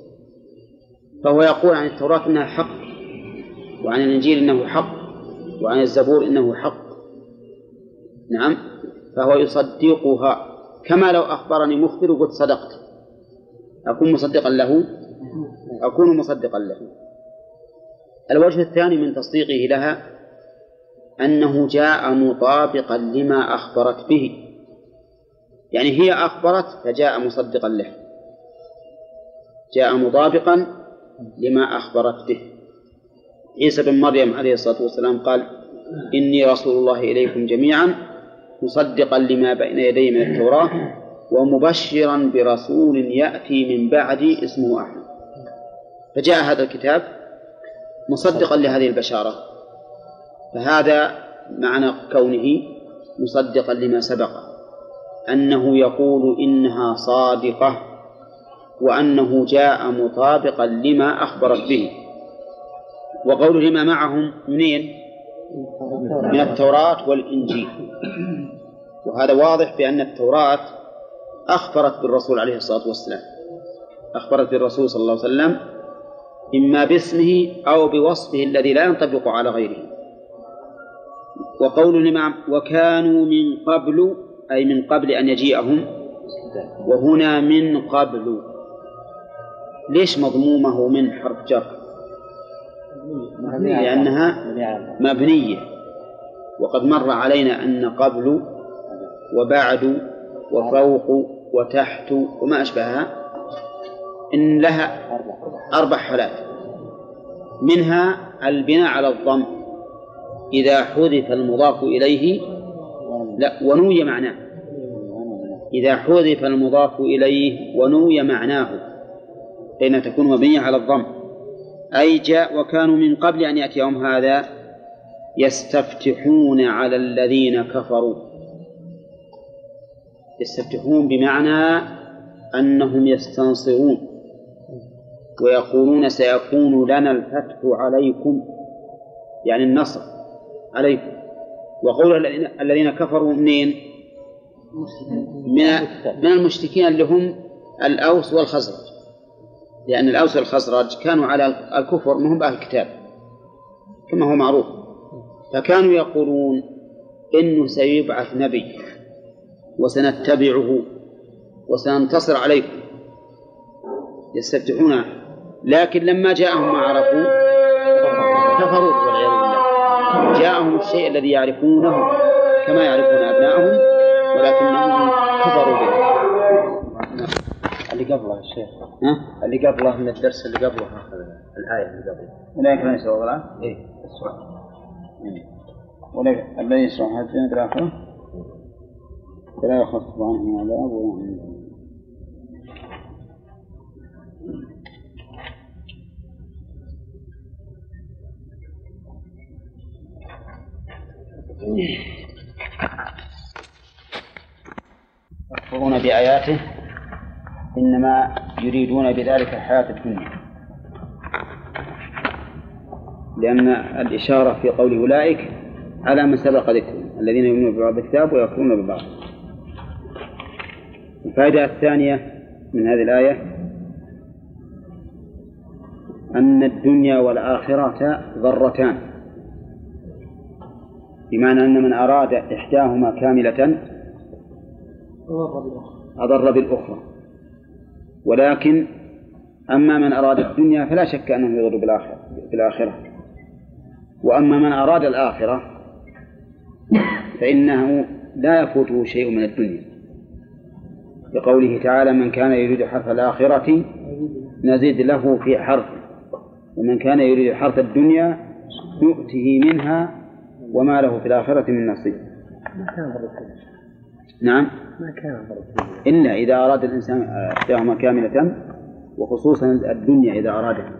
فهو يقول عن التوراة إنها حق وعن الإنجيل إنه حق وعن الزبور إنه حق. نعم. فهو يصدقها. كما لو أخبرني مخبر وقلت صدقت. أكون مصدقا له؟ أكون مصدقا له. الوجه الثاني من تصديقه لها أنه جاء مطابقا لما أخبرت به. يعني هي أخبرت فجاء مصدقا له. جاء مطابقا لما أخبرت به. عيسى بن مريم عليه الصلاة والسلام قال إني رسول الله إليكم جميعا مصدقا لما بين يدي من التوراة ومبشرا برسول يأتي من بعدي اسمه أحمد. فجاء هذا الكتاب مصدقا لهذه البشارة. فهذا معنى كونه مصدقا لما سبق أنه يقول إنها صادقة وأنه جاء مطابقا لما أخبرت به. وقوله لما معهم منين؟ من التوراة والإنجيل. وهذا واضح بأن التوراة أخبرت بالرسول عليه الصلاة والسلام. أخبرت بالرسول صلى الله عليه وسلم إما باسمه أو بوصفه الذي لا ينطبق على غيره. وقول الإمام وكانوا من قبل أي من قبل أن يجيئهم؟ وهنا من قبل. ليش مضمومة من حرف جر؟ لأنها مبنية. وقد مر علينا أن قبل وبعد وفوق وتحت وما أشبهها. إن لها أربع حالات. منها البناء على الضم. إذا حذف المضاف إليه لا ونوي معناه. إذا حذف المضاف إليه ونوي معناه فإن تكون مبنية على الضم. أي جاء وكانوا من قبل أن يأتيهم هذا يستفتحون على الذين كفروا. يستفتحون بمعنى أنهم يستنصرون ويقولون سيكون لنا الفتح عليكم يعني النصر عليكم. وقول الذين- الذين كفروا منين؟ من من المشركين اللي هم الأوس والخزرج. لأن الأوس والخزرج كانوا على الكفر ما هم أهل الكتاب. كما هو معروف. فكانوا يقولون إنه سيبعث نبي وسنتبعه وسننتصر عليكم. يستفتحون. لكن لما جاءهم ما عرفوا كفروا والعياذ جاءهم الشيء الذي يعرفونه كما يعرفون أبنائهم ولكنهم كفروا به. اللي قبله الشيخ ها؟ اللي قبله من الدرس اللي قبله الآية اللي قبله. ولا يكفي يسوى الآن؟ إيه. ولا الذي يشرح هذه بالآخرة فلا يخفف عنهم عذاب ولا يكفرون بآياته إنما يريدون بذلك الحياة الدنيا. لأن الإشارة في قول أولئك على من سبق ذكرهم الذين يؤمنون ببعض الكتاب ويكفرون ببعض. الفائدة الثانية من هذه الآية أن الدنيا والآخرة ضرتان بمعنى أن من أراد إحداهما كاملة أضر بالأخرى. ولكن أما من أراد الدنيا فلا شك أنه يضر بالآخرة بالآخرة. وأما من أراد الآخرة فإنه لا يفوته شيء من الدنيا. لقوله تعالى من كان يريد حرث الآخرة نزيد له في حرثه ومن كان يريد حرث الدنيا نؤته منها وما له في الآخرة من نصيب. ما كان نعم. ما كان إلا إذا أراد الإنسان إحداهما كاملة وخصوصا الدنيا إذا أرادها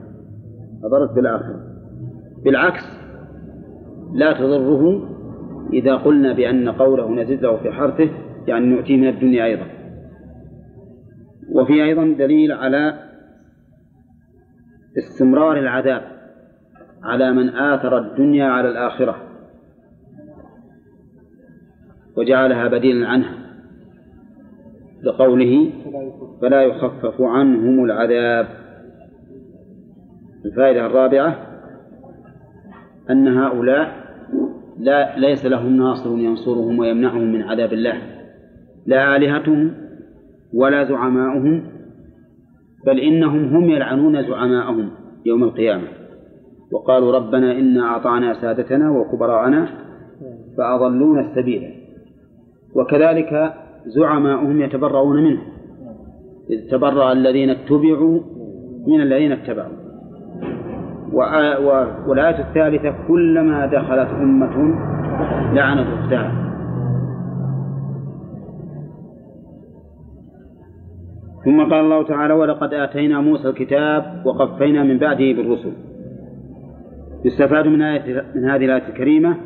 أضرت بالآخرة بالعكس لا تضره إذا قلنا بأن قوله نزد له في حرثه يعني نؤتيه من الدنيا أيضا. وفي أيضا دليل على استمرار العذاب على من آثر الدنيا على الآخرة. وجعلها بديلا عنها لقوله فلا يخفف عنهم العذاب. الفائدة الرابعة أن هؤلاء لا ليس لهم ناصر ينصرهم ويمنعهم من عذاب الله لا آلهتهم ولا زعماؤهم بل إنهم هم يلعنون زعماءهم يوم القيامة. وقالوا ربنا إنا أطعنا سادتنا وكبراءنا فأضلونا السبيل وكذلك زعماؤهم يتبرؤون منه. إذ تبرأ الذين اتبعوا من الذين اتبعوا. والآية الثالثة كلما دخلت أمة لعنت أختها. ثم قال الله تعالى ولقد آتينا موسى الكتاب وقفينا من بعده بالرسل. يستفاد من آية من هذه الآية الكريمة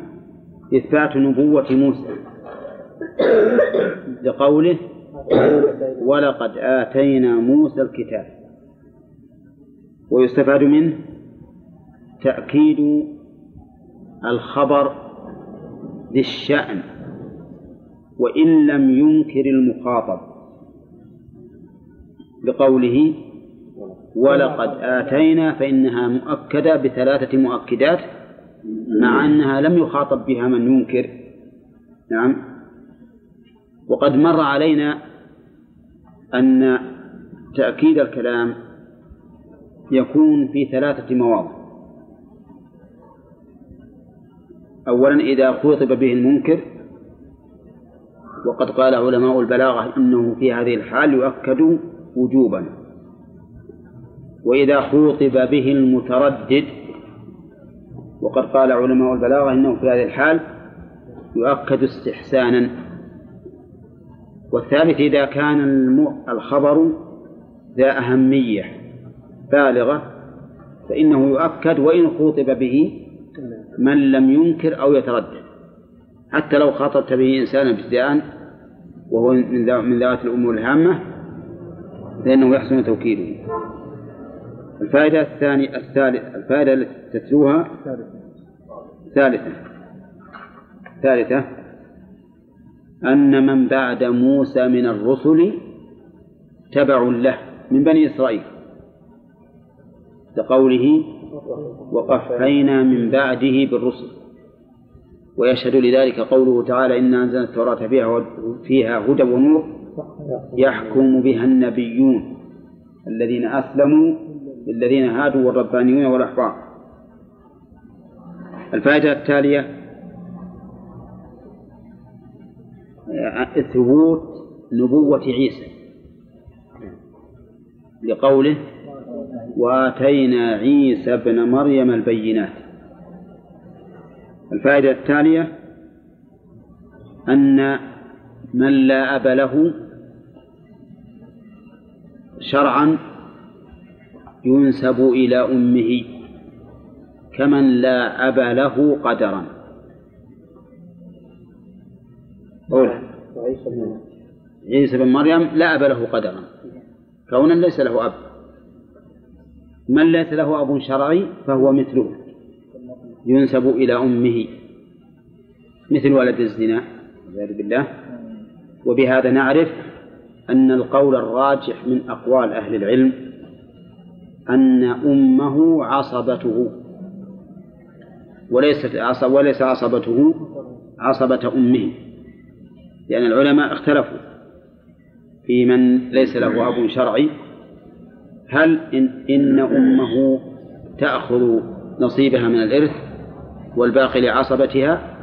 إثبات نبوة موسى. لقوله ولقد آتينا موسى الكتاب. ويستفاد منه تأكيد الخبر ذي الشأن وإن لم ينكر المخاطب. بقوله ولقد آتينا فإنها مؤكدة بثلاثة مؤكدات مع أنها لم يخاطب بها من ينكر. نعم. وقد مر علينا أن تأكيد الكلام يكون في ثلاثة مواضع. أولا إذا خوطب به المنكر وقد قال علماء البلاغة إنه في هذه الحال يؤكد وجوبا. وإذا خوطب به المتردد وقد قال علماء البلاغة إنه في هذه الحال يؤكد استحسانا. والثالث إذا كان الخبر ذا أهمية بالغة فإنه يؤكد وإن خوطب به من لم ينكر أو يتردد. حتى لو خاطبت به إنسانا ابتداء وهو من ذوات الأمور الهامة فإنه يحسن توكيده. الفائدة الثانية الثالث الفائدة التي تتلوها ثالثة. ثالثة. أن من بعد موسى من الرسل تبع له من بني إسرائيل. لقوله وقفينا من بعده بالرسل. ويشهد لذلك قوله تعالى إنا أنزلنا التوراة فيها فيها هدى ونور يحكم بها النبيون الذين أسلموا للذين هادوا والربانيون والأحبار. الفائدة التالية ثبوت نبوة عيسى. لقوله وآتينا عيسى ابن مريم البينات. الفائدة التالية أن من لا أب له شرعا ينسب إلى أمه كمن لا أب له قدرا. عيسى بن مريم لا أب له قدرا. كونا ليس له أب. من ليس له أب شرعي فهو مثله. ينسب إلى أمه. مثل ولد الزنا والعياذ بالله. وبهذا نعرف أن القول الراجح من أقوال أهل العلم أن أمه عصبته. وليست وليس عصبته عصبة أمه. لأن العلماء اختلفوا في من ليس له أب شرعي. هل إن, إن أمه تأخذ نصيبها من الإرث والباقي لعصبتها؟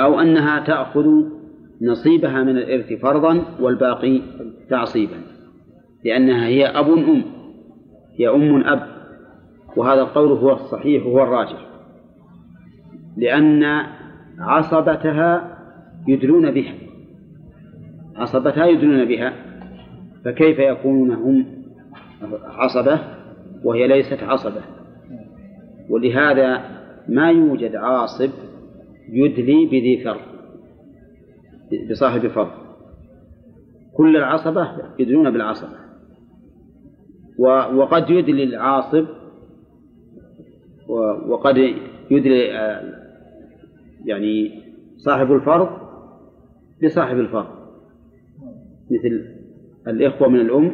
أو أنها تأخذ نصيبها من الإرث فرضا والباقي تعصيبا لأنها هي أب أم هي أم أب وهذا القول هو الصحيح وهو الراجح. لأن عصبتها يدلون بها. عصبتها يدلون بها. فكيف يكونون هم عصبة وهي ليست عصبة؟ ولهذا ما يوجد عاصب يدلي بذي فرض بصاحب فرض. كل العصبة يدلون بالعصبة. وقد يدلي العاصب وقد يدلي آه، يعني صاحب الفرض بصاحب الفرض. مثل الإخوة من الأم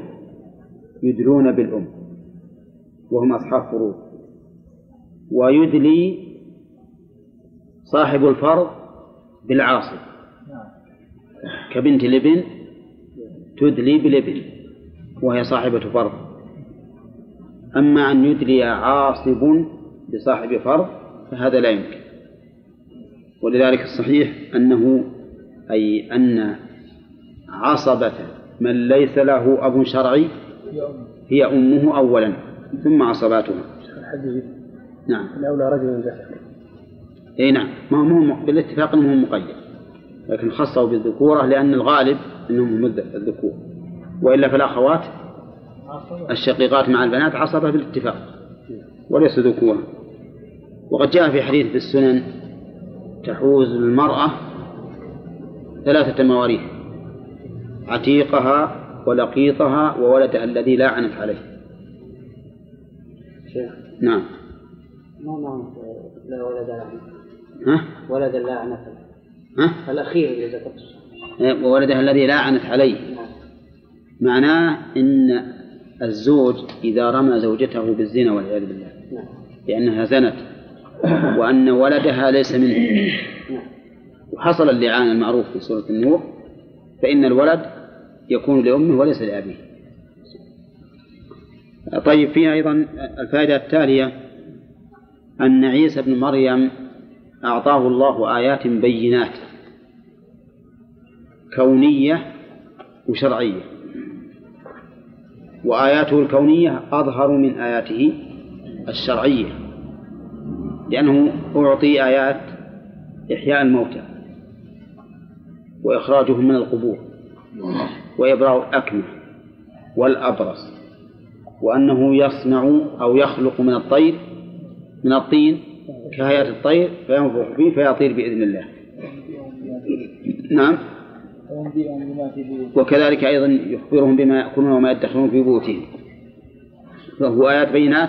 يدلون بالأم وهم أصحاب فروض. ويدلي صاحب الفرض بالعاصب كبنت الابن تدلي بالابن وهي صاحبة فرض. أما أن يدلي عاصب بصاحب فرض فهذا لا يمكن. ولذلك الصحيح أنه أي أن عصبة من ليس له أب شرعي هي أمه أولا ثم عصباتها. نعم. الأولى رجل ذكر إي نعم. ما هو بالاتفاق إنه مقيد. لكن خصه بالذكورة لأن الغالب إنهم هم الذكور. وإلا فالأخوات الشقيقات مع البنات عصبة بالاتفاق وليس ذكورا وقد جاء في حديث في السنن تحوز المرأة ثلاثة مواريث. عتيقها ولقيطها وولدها الذي لاعنت عليه. شيخ نعم. ما معنى لا ولد له ها؟ ولد لاعنت ها؟ الأخير اللي ذكرته. إيه، وولدها الذي لاعنت عليه. نعم. معناه إن الزوج إذا رمى زوجته بالزنا والعياذ بالله. نعم. لأنها زنت وأن ولدها ليس منه. وحصل اللعان المعروف في سورة النور فإن الولد يكون لأمه وليس لأبيه. طيب فيها أيضا الفائدة التالية أن عيسى بن مريم أعطاه الله آيات بينات كونية وشرعية. وآياته الكونية أظهر من آياته الشرعية لأنه أعطي آيات إحياء الموتى. وإخراجهم من القبور وإبراء الأكمة والأبرص وأنه يصنع أو يخلق من الطير من الطين كهيئة الطير فينفخ فيه فيطير بإذن الله. نعم. وكذلك أيضا يخبرهم بما يأكلون وما يدخرون في بيوتهم. فهو آيات بينات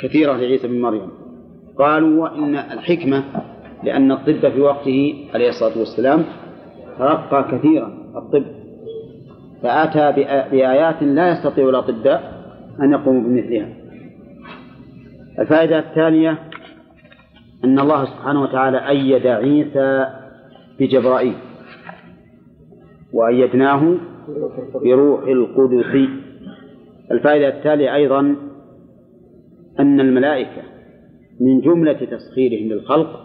كثيرة لعيسى بن مريم. قالوا وإن الحكمة لأن الطب في وقته عليه الصلاة والسلام ترقى كثيرا الطب. فأتى بآيات لا يستطيع الأطباء أن يقوموا بمثلها. الفائدة الثانية أن الله سبحانه وتعالى أيد عيسى بجبرائيل. وأيدناه بروح القدس. الفائدة التالية أيضا أن الملائكة من جملة تسخيرهم للخلق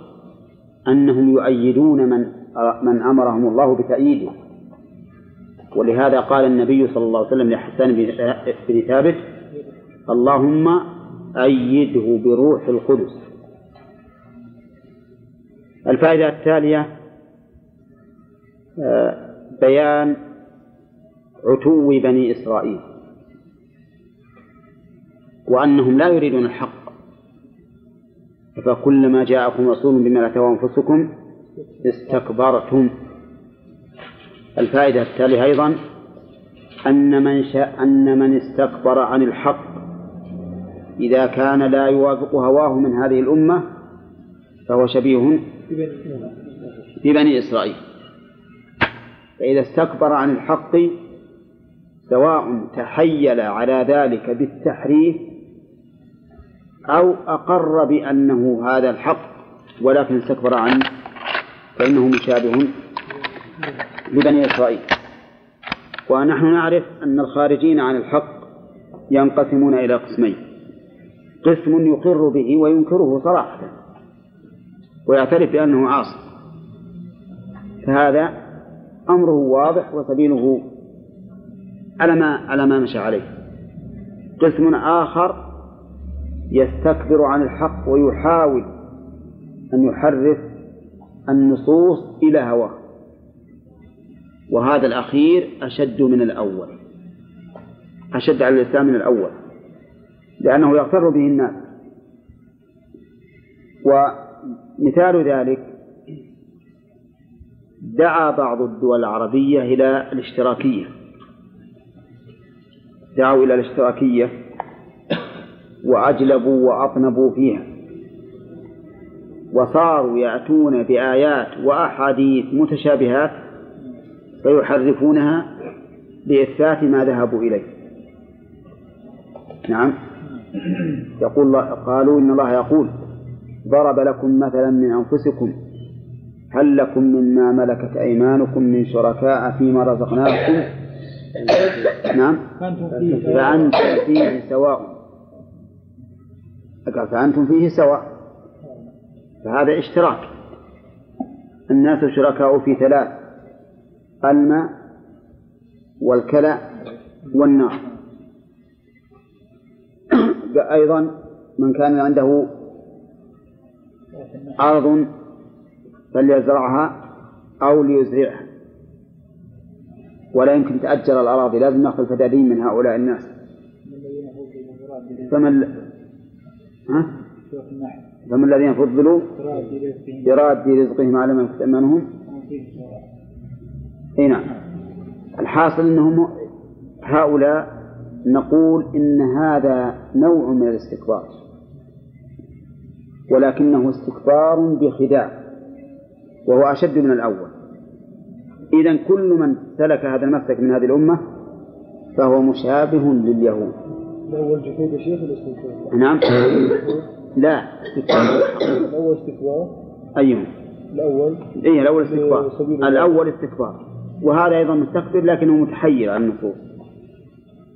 أنهم يؤيدون من من أمرهم الله بتأييده. ولهذا قال النبي صلى الله عليه وسلم لحسان بن ثابت اللهم أيده بروح القدس. الفائدة التالية آه، بيان عتو بني إسرائيل. وأنهم لا يريدون الحق. فكلما جاءكم رسول بما لا تهوى أنفسكم استكبرتم الفائدة التالية أيضا أن من شاء أن من استكبر عن الحق إذا كان لا يوافق هواه من هذه الأمة فهو شبيه ببني إسرائيل. فإذا استكبر عن الحق سواء تحيل على ذلك بالتحريف أو أقر بأنه هذا الحق ولكن استكبر عنه فإنه مشابه لبني إسرائيل. ونحن نعرف أن الخارجين عن الحق ينقسمون إلى قسمين. قسم يقر به وينكره صراحة ويعترف بأنه عاصي. فهذا أمره واضح وسبيله على ما على ما مشى عليه. قسم آخر يستكبر عن الحق ويحاول أن يحرف النصوص إلى هواه. وهذا الأخير أشد من الأول. أشد على الإسلام من الأول. لأنه يغتر به الناس. ومثال ذلك دعا بعض الدول العربية إلى الاشتراكية. دعوا إلى الاشتراكية. وأجلبوا وأطنبوا فيها. وصاروا يأتون بآيات وأحاديث متشابهات فيحرفونها لإثبات ما ذهبوا إليه. نعم. يقول الله قالوا إن الله يقول ضرب لكم مثلا من أنفسكم هل لكم مما ملكت أيمانكم من شركاء فيما رزقناكم؟ نعم. فأنتم فيه سواء. فأنتم فيه سواء. فهذا اشتراك. الناس شركاء في ثلاث الماء والكلى والنار. أيضا من كان عنده أرض فليزرعها أو ليزرعها. ولا يمكن تأجر الأراضي لازم نأخذ الفدادين من هؤلاء الناس. فمن ها؟ فمن الذين فضلوا براد رزقهم على ما يأتمنهم إي نعم. الحاصل إنهم هؤلاء نقول إن هذا نوع من الاستكبار ولكنه استكبار بخداع وهو أشد من الأول. إذا كل من سلك هذا المسلك من هذه الأمة فهو مشابه لليهود. الأول جحود الشيخ الاستكبار نعم. لا. استكبار الأول استكبار. أيهم الأول. إيه الأول استكبار. الأول استكبار. وهذا أيضا مستكبر لكنه متحير عن النصوص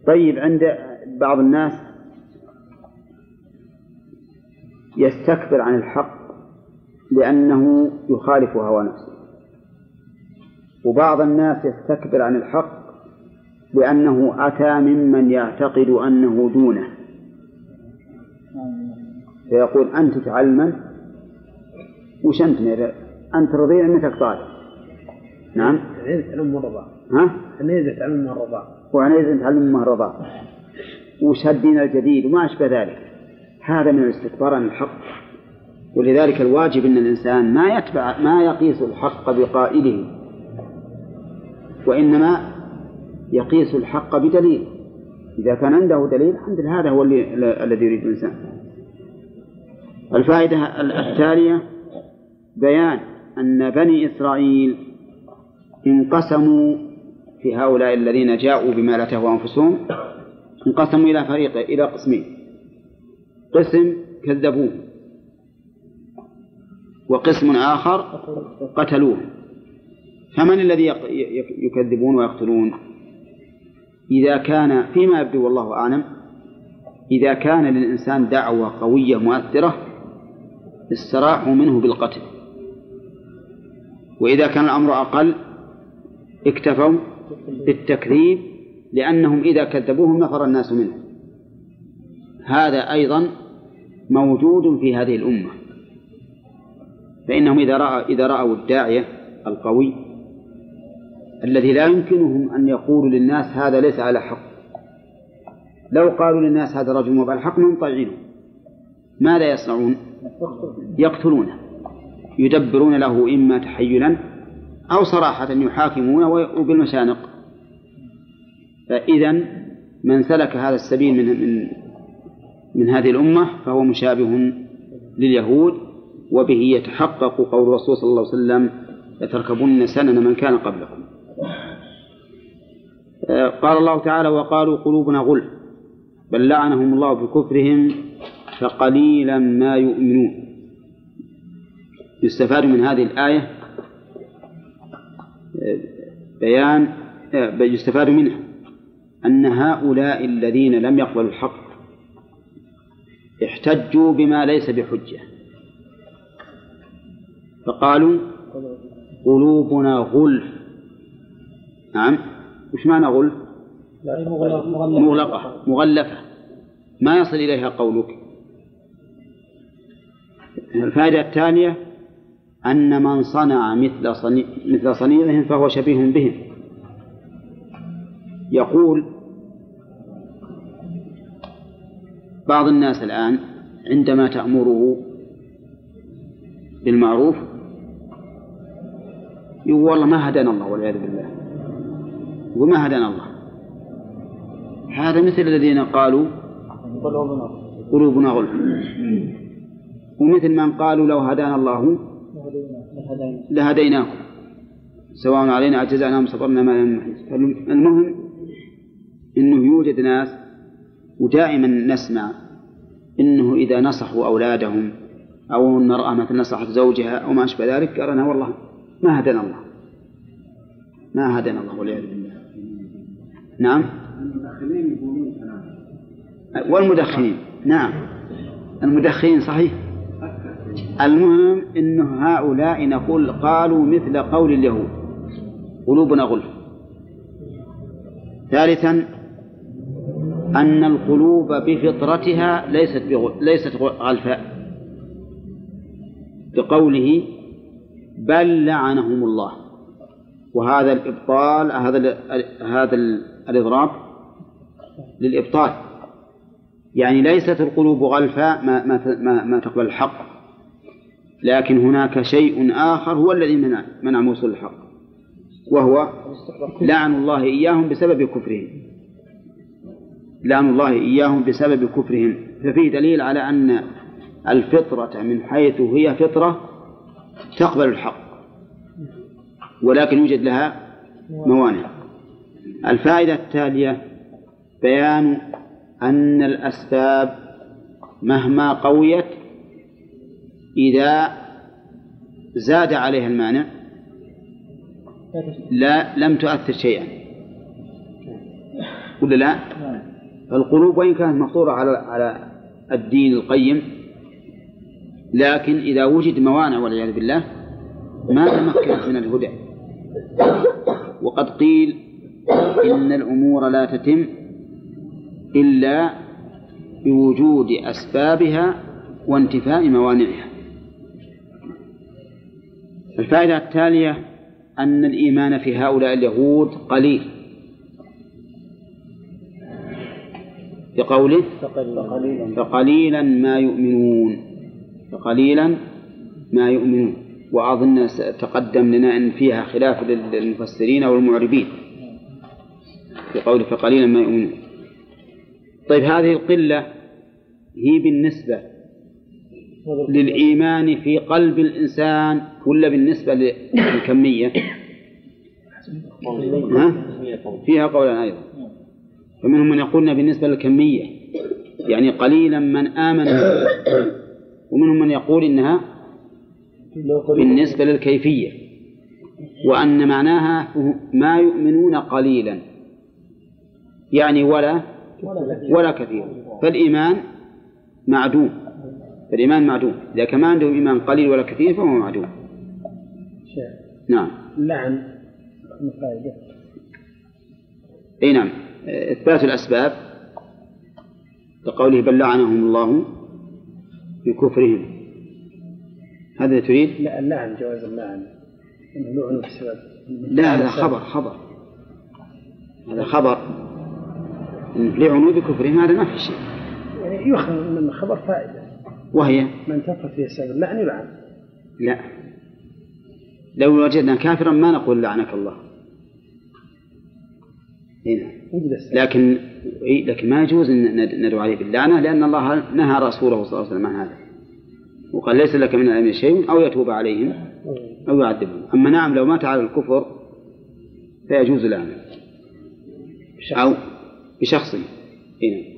طيب عند بعض الناس يستكبر عن الحق لأنه يخالف هوى نفسه. وبعض الناس يستكبر عن الحق لأنه أتى ممن يعتقد أنه دونه. فيقول أنت تعلمن وش أنت أنت رضيع أنك طالب. نعم. إحنا نتعلم من ها؟ إحنا نتعلم من إذا نتعلم من وش الدين الجديد وما أشبه ذلك. هذا من الاستكبار عن الحق. ولذلك الواجب أن الإنسان ما يتبع ما يقيس الحق بقائله وإنما يقيس الحق بدليل. إذا كان عنده دليل الحمد لله هذا هو الذي يريد الإنسان. الفائدة التالية بيان أن بني إسرائيل انقسموا في هؤلاء الذين جاءوا بما لا تهوى أنفسهم انقسموا إلى فريق إلى قسمين. قسم كذبوه وقسم آخر قتلوه. فمن الذي يكذبون ويقتلون؟ إذا كان فيما يبدو والله أعلم إذا كان للإنسان دعوة قوية مؤثرة استراحوا منه بالقتل. وإذا كان الأمر أقل اكتفوا بالتكذيب لأنهم إذا كذبوهم نفر الناس منه. هذا أيضا موجود في هذه الأمة. فإنهم إذا رأى إذا رأوا الداعية القوي الذي لا يمكنهم أن يقولوا للناس هذا ليس على حق. لو قالوا للناس هذا رجل مو على حق هم طيعينه ماذا يصنعون؟ يقتلونه. يدبرون له إما تحيلا أو صراحة يحاكمونه وبالمشانق. فإذا من سلك هذا السبيل من من من هذه الأمة فهو مشابه لليهود وبه يتحقق قول الرسول صلى الله عليه وسلم لتركبن سنن من كان قبلكم. آه، قال الله تعالى وقالوا قلوبنا غلف بل لعنهم الله بكفرهم فقليلا ما يؤمنون. يستفاد من هذه الآية آه، بيان آه، يستفاد منها أن هؤلاء الذين لم يقبلوا الحق احتجوا بما ليس بحجة. فقالوا قلوبنا غلف. نعم. وش معنى غلف؟ مغلقة مغلفة. ما يصل إليها قولك؟ الفائدة الثانية أن من صنع مثل صنيع مثل صنيعهم فهو شبيه بهم. يقول بعض الناس الآن عندما تأمره بالمعروف يقول والله ما هدانا الله والعياذ بالله. يقول ما هدانا الله. هذا مثل الذين قالوا قلوبنا غلف. ومثل من قالوا لو هدانا الله لهديناكم سواء علينا أجزعنا أم صبرنا ما المهم أنه يوجد ناس ودائما نسمع إنه إذا نصحوا أولادهم أو المراه مثلا نصحت زوجها أو ما أشبه ذلك قال أنا والله ما هدنا الله. ما هدنا الله والعياذ بالله. نعم؟ والمدخنين. نعم. المدخنين صحيح. المهم انه هؤلاء نقول قالوا مثل قول اليهود. قلوبنا غلف. ثالثا أن القلوب بفطرتها ليست ليست غلفاء بقوله بل لعنهم الله. وهذا الإبطال هذا هذا الإضراب للإبطال. يعني ليست القلوب غلفاء ما ما, ما تقبل الحق. لكن هناك شيء آخر هو الذي منع منع وصول الحق وهو لعن الله إياهم بسبب كفرهم. لعن الله إياهم بسبب كفرهم. ففيه دليل على أن الفطرة من حيث هي فطرة تقبل الحق ولكن يوجد لها موانع. الفائدة التالية بيان أن الأسباب مهما قويت إذا زاد عليها المانع لا لم تؤثر شيئا. ولا لا؟ القلوب وإن كانت مفطورة على على الدين القيم لكن إذا وجد موانع والعياذ بالله ما تمكنت من الهدى. وقد قيل إن الأمور لا تتم إلا بوجود أسبابها وانتفاء موانعها. الفائدة التالية أن الإيمان في هؤلاء اليهود قليل. بقوله فقليلا ما يؤمنون فقليلا ما يؤمنون. وأظن تقدم لنا أن فيها خلاف للمفسرين والمعربين في قوله فقليلا ما يؤمنون. طيب هذه القلة هي بالنسبة للإيمان في قلب الإنسان ولا بالنسبة للكمية؟ ها؟ فيها قولا أيضا. فمنهم من يقولنا بالنسبة للكمية يعني قليلا من آمن ومنهم من يقول إنها بالنسبة للكيفية وأن معناها ما يؤمنون قليلا يعني ولا ولا كثير. فالإيمان معدوم. فالإيمان معدوم. إذا كان ما عندهم إيمان قليل ولا كثير فهو معدوم. نعم. اللعن أي نعم. إثبات الأسباب كقوله بل لعنهم الله بكفرهم هذا تريد؟ لا اللعن جواز اللعن. لعنوا بسبب لا هذا خبر خبر. هذا خبر. لعنوا بكفرهم هذا ما في شيء. يعني يؤخذ من الخبر فائدة. وهي؟ من كفر في سبب اللعن يلعن لا. لو وجدنا كافرا ما نقول لعنك الله. هنا. لكن لكن ما يجوز إن ندعو عليه باللعنة لأن الله نهى رسوله صلى الله عليه وسلم عن هذا. وقال ليس لك من الامر شيء أو يتوب عليهم أو يعذبهم. أما نعم لو مات على الكفر فيجوز لعنة. أو بشخص. إيه.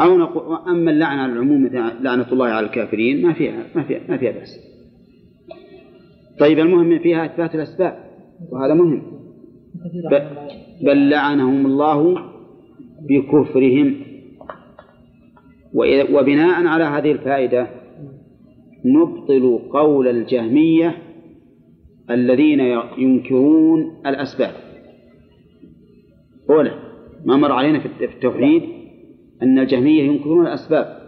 أو نقول أما اللعنة على العموم مثل لعنة الله على الكافرين ما فيها ما فيها ما فيها بأس. طيب المهم فيها إثبات الأسباب وهذا مهم. بل لعنهم الله بكفرهم وبناء على هذه الفائدة نبطل قول الجهمية الذين ينكرون الأسباب أولا ما مر علينا في التوحيد أن الجهمية ينكرون الأسباب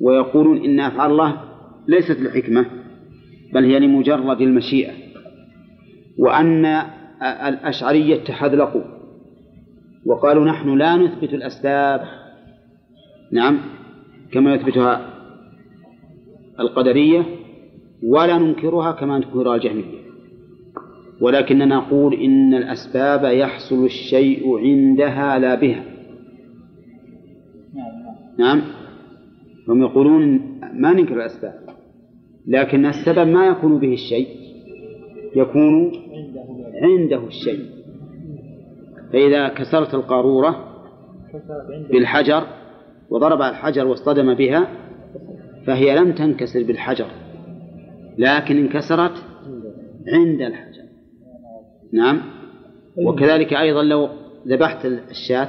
ويقولون إن أفعال الله ليست لحكمة بل هي لمجرد المشيئة وأن الأشعرية تحذلقوا وقالوا نحن لا نثبت الأسباب. نعم كما يثبتها القدرية ولا ننكرها كما تنكرها الجهمية. ولكننا نقول إن الأسباب يحصل الشيء عندها لا بها. نعم. هم يقولون ما ننكر الأسباب لكن السبب ما يكون به الشيء يكون عنده الشيء. فإذا كسرت القارورة بالحجر وضرب الحجر واصطدم بها فهي لم تنكسر بالحجر لكن انكسرت عند الحجر. نعم. وكذلك أيضا لو ذبحت الشاة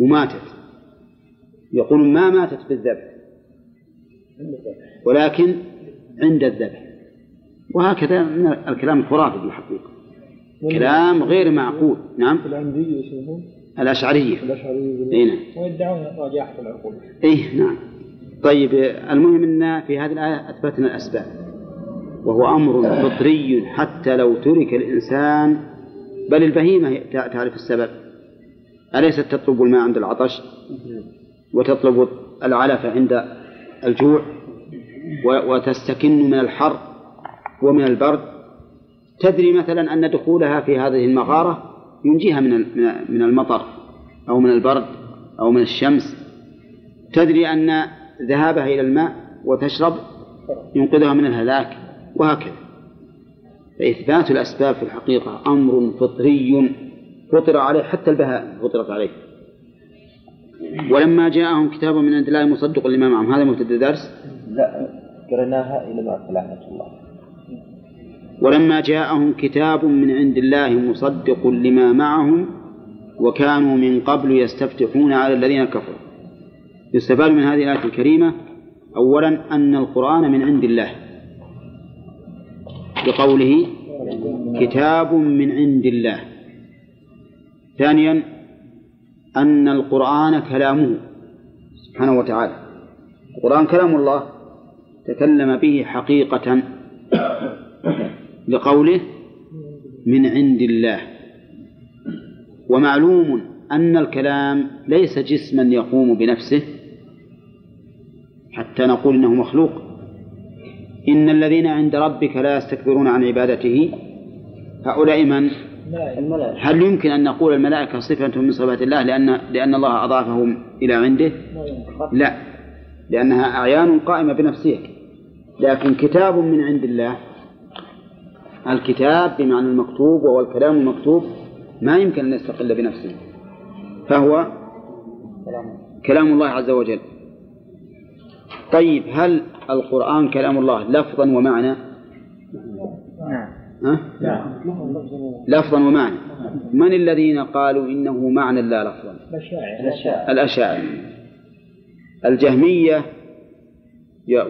وماتت. يقول ما ماتت بالذبح ولكن عند الذبح. وهكذا من الكلام الخرافي بالحقيقة كلام غير معقول. نعم. العندية الأشعرية. الأشعرية اي نعم. ويدعون رجاحة العقول. اي نعم. طيب المهم إن في هذه الآية أثبتنا الأسباب. وهو أمر فطري حتى لو ترك الإنسان. بل البهيمة تعرف السبب. أليست تطلب الماء عند العطش؟ وتطلب العلف عند الجوع وتستكن من الحر ومن البرد. تدري مثلا أن دخولها في هذه المغارة ينجيها من من المطر أو من البرد أو من الشمس. تدري أن ذهابها إلى الماء وتشرب ينقذها من الهلاك وهكذا. فإثبات الأسباب في الحقيقة أمر فطري فطر عليه حتى البهائم فطرت عليه. ولما جاءهم كتاب من عند الله مصدق لما معهم. هذا مبتدأ درس؟ لا قرناها إلى ما لعنة الله. ولما جاءهم كتاب من عند الله مصدق لما معهم وكانوا من قبل يستفتحون على الذين كفروا. يستفاد من هذه الآية الكريمة أولا أن القرآن من عند الله. بقوله كتاب من عند الله. ثانيا أن القرآن كلامه سبحانه وتعالى. القرآن كلام الله تكلم به حقيقة لقوله من عند الله. ومعلوم أن الكلام ليس جسما يقوم بنفسه حتى نقول إنه مخلوق. إن الذين عند ربك لا يستكبرون عن عبادته هؤلاء من؟ هل يمكن أن نقول الملائكة صفة من صفات الله لأن لأن الله أضافهم إلى عنده؟ لا. لأنها أعيان قائمة بنفسها. لكن كتاب من عند الله الكتاب بمعنى المكتوب وهو الكلام المكتوب ما يمكن أن يستقل بنفسه. فهو كلام الله عز وجل. طيب هل القرآن كلام الله لفظا ومعنى؟ ها؟ لفظا ومعنى. من الذين قالوا إنه معنى لا لفظا؟ الأشاعرة. الجهمية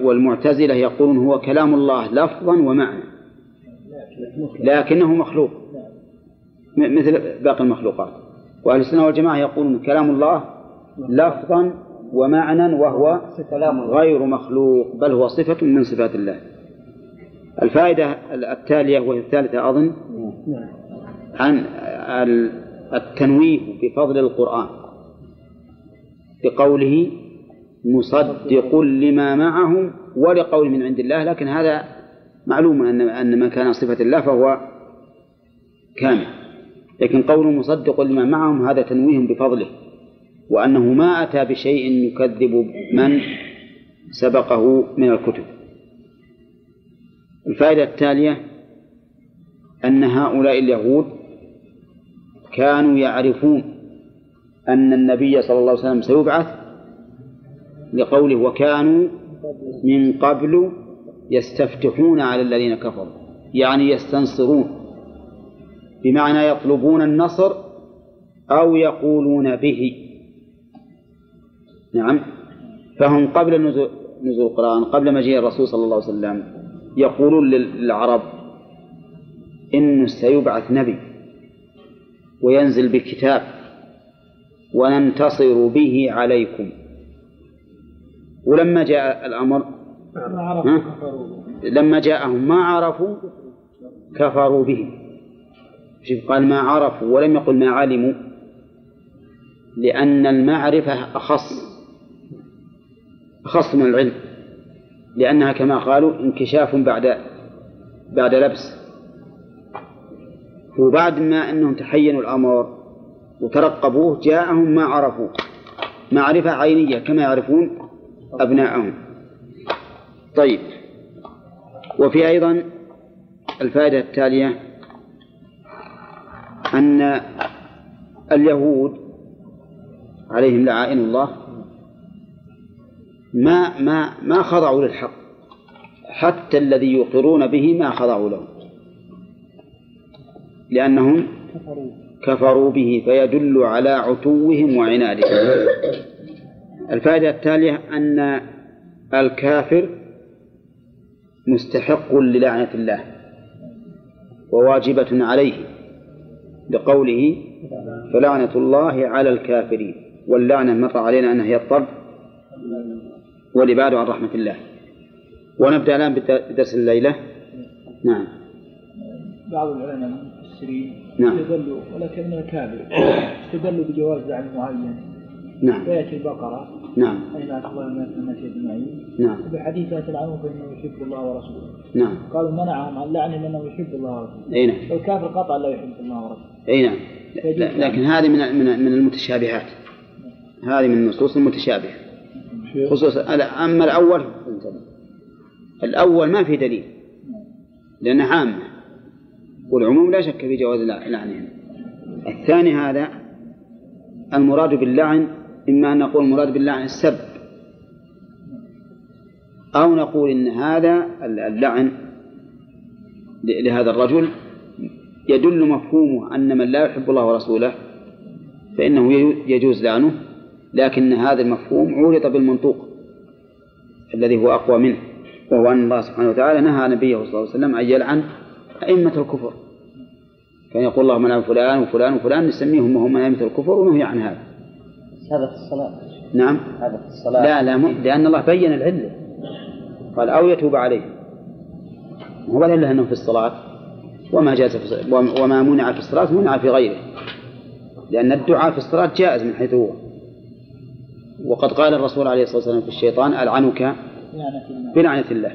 والمعتزلة يقولون هو كلام الله لفظا ومعنى. لكنه مخلوق. مثل باقي المخلوقات. وأهل السنة والجماعة يقولون كلام الله لفظا ومعنى وهو غير مخلوق بل هو صفة من صفات الله. الفائدة التالية وهي الثالثة أظن عن التنويه بفضل القرآن بقوله مصدق لما معهم ولقول من عند الله لكن هذا معلوم أن أن ما كان صفة الله فهو كامل. لكن قوله مصدق لما معهم هذا تنويه بفضله وأنه ما أتى بشيء يكذب من سبقه من الكتب. الفائدة التالية أن هؤلاء اليهود كانوا يعرفون أن النبي صلى الله عليه وسلم سيبعث لقوله وكانوا من قبل يستفتحون على الذين كفروا يعني يستنصرون بمعنى يطلبون النصر أو يقولون به. نعم فهم قبل نزول القرآن قبل مجيء الرسول صلى الله عليه وسلم. يقولون للعرب إنه سيبعث نبي وينزل بكتاب وننتصر به عليكم. ولما جاء الأمر؟ لما جاءهم ما عرفوا كفروا به. شوف قال ما عرفوا ولم يقل ما علموا لأن المعرفة أخص أخص من العلم. لأنها كما قالوا انكشاف بعد بعد لبس. وبعد ما أنهم تحينوا الأمر وترقبوه جاءهم ما عرفوا. معرفة عينية كما يعرفون أبناءهم. طيب. وفي أيضا الفائدة التالية أن اليهود عليهم لعائن الله ما ما ما خضعوا للحق. حتى الذي يقرون به ما خضعوا له. لأنهم كفروا به فيدل على عتوهم وعنادهم. الفائدة التالية أن الكافر مستحق للعنة الله وواجبة عليه لقوله فلعنة الله على الكافرين. واللعنة مر علينا أنها هي الطرد. والإبعاد عن رحمة الله. ونبدأ الآن بدرس الليلة. نعم. بعض العلماء المفسرين نعم. استدلوا ولكن الكافر استدلوا بجواز لعن معين. نعم. فيأتي البقرة. نعم. أي لا الله من الناس أجمعين نعم. بحديث لا تلعنوا فإنه يحب الله ورسوله. نعم. قالوا منعهم عن لعنه لأنه يحب الله ورسوله. أي نعم. والكافر قطعا لا يحب الله ورسوله. أي نعم. لكن هذه من من من المتشابهات. هذه من النصوص المتشابهة. خصوصا أما الأول الأول ما في دليل لأنه عامة والعموم لا شك في جواز لعنهم. الثاني هذا المراد باللعن إما أن نقول المراد باللعن السب أو نقول إن هذا اللعن لهذا الرجل يدل مفهومه أن من لا يحب الله ورسوله فإنه يجوز لعنه. لكن هذا المفهوم عورض بالمنطوق الذي هو أقوى منه وهو أن الله سبحانه وتعالى نهى نبيه صلى الله عليه وسلم أن يلعن أئمة الكفر. كان يقول اللهم لعن فلان وفلان وفلان نسميهم وهم أئمة الكفر ونهي عن هذا. هذا في الصلاة. نعم. هذا في الصلاة. لا لا م- لأن الله بين العلة. قال أو يتوب عليهم هو العلة أنه في الصلاة وما جاز في وم- وما منع في الصلاة منع في غيره. لأن الدعاء في الصلاة جائز من حيث هو. وقد قال الرسول عليه الصلاة والسلام في الشيطان ألعنك بلعنة الله.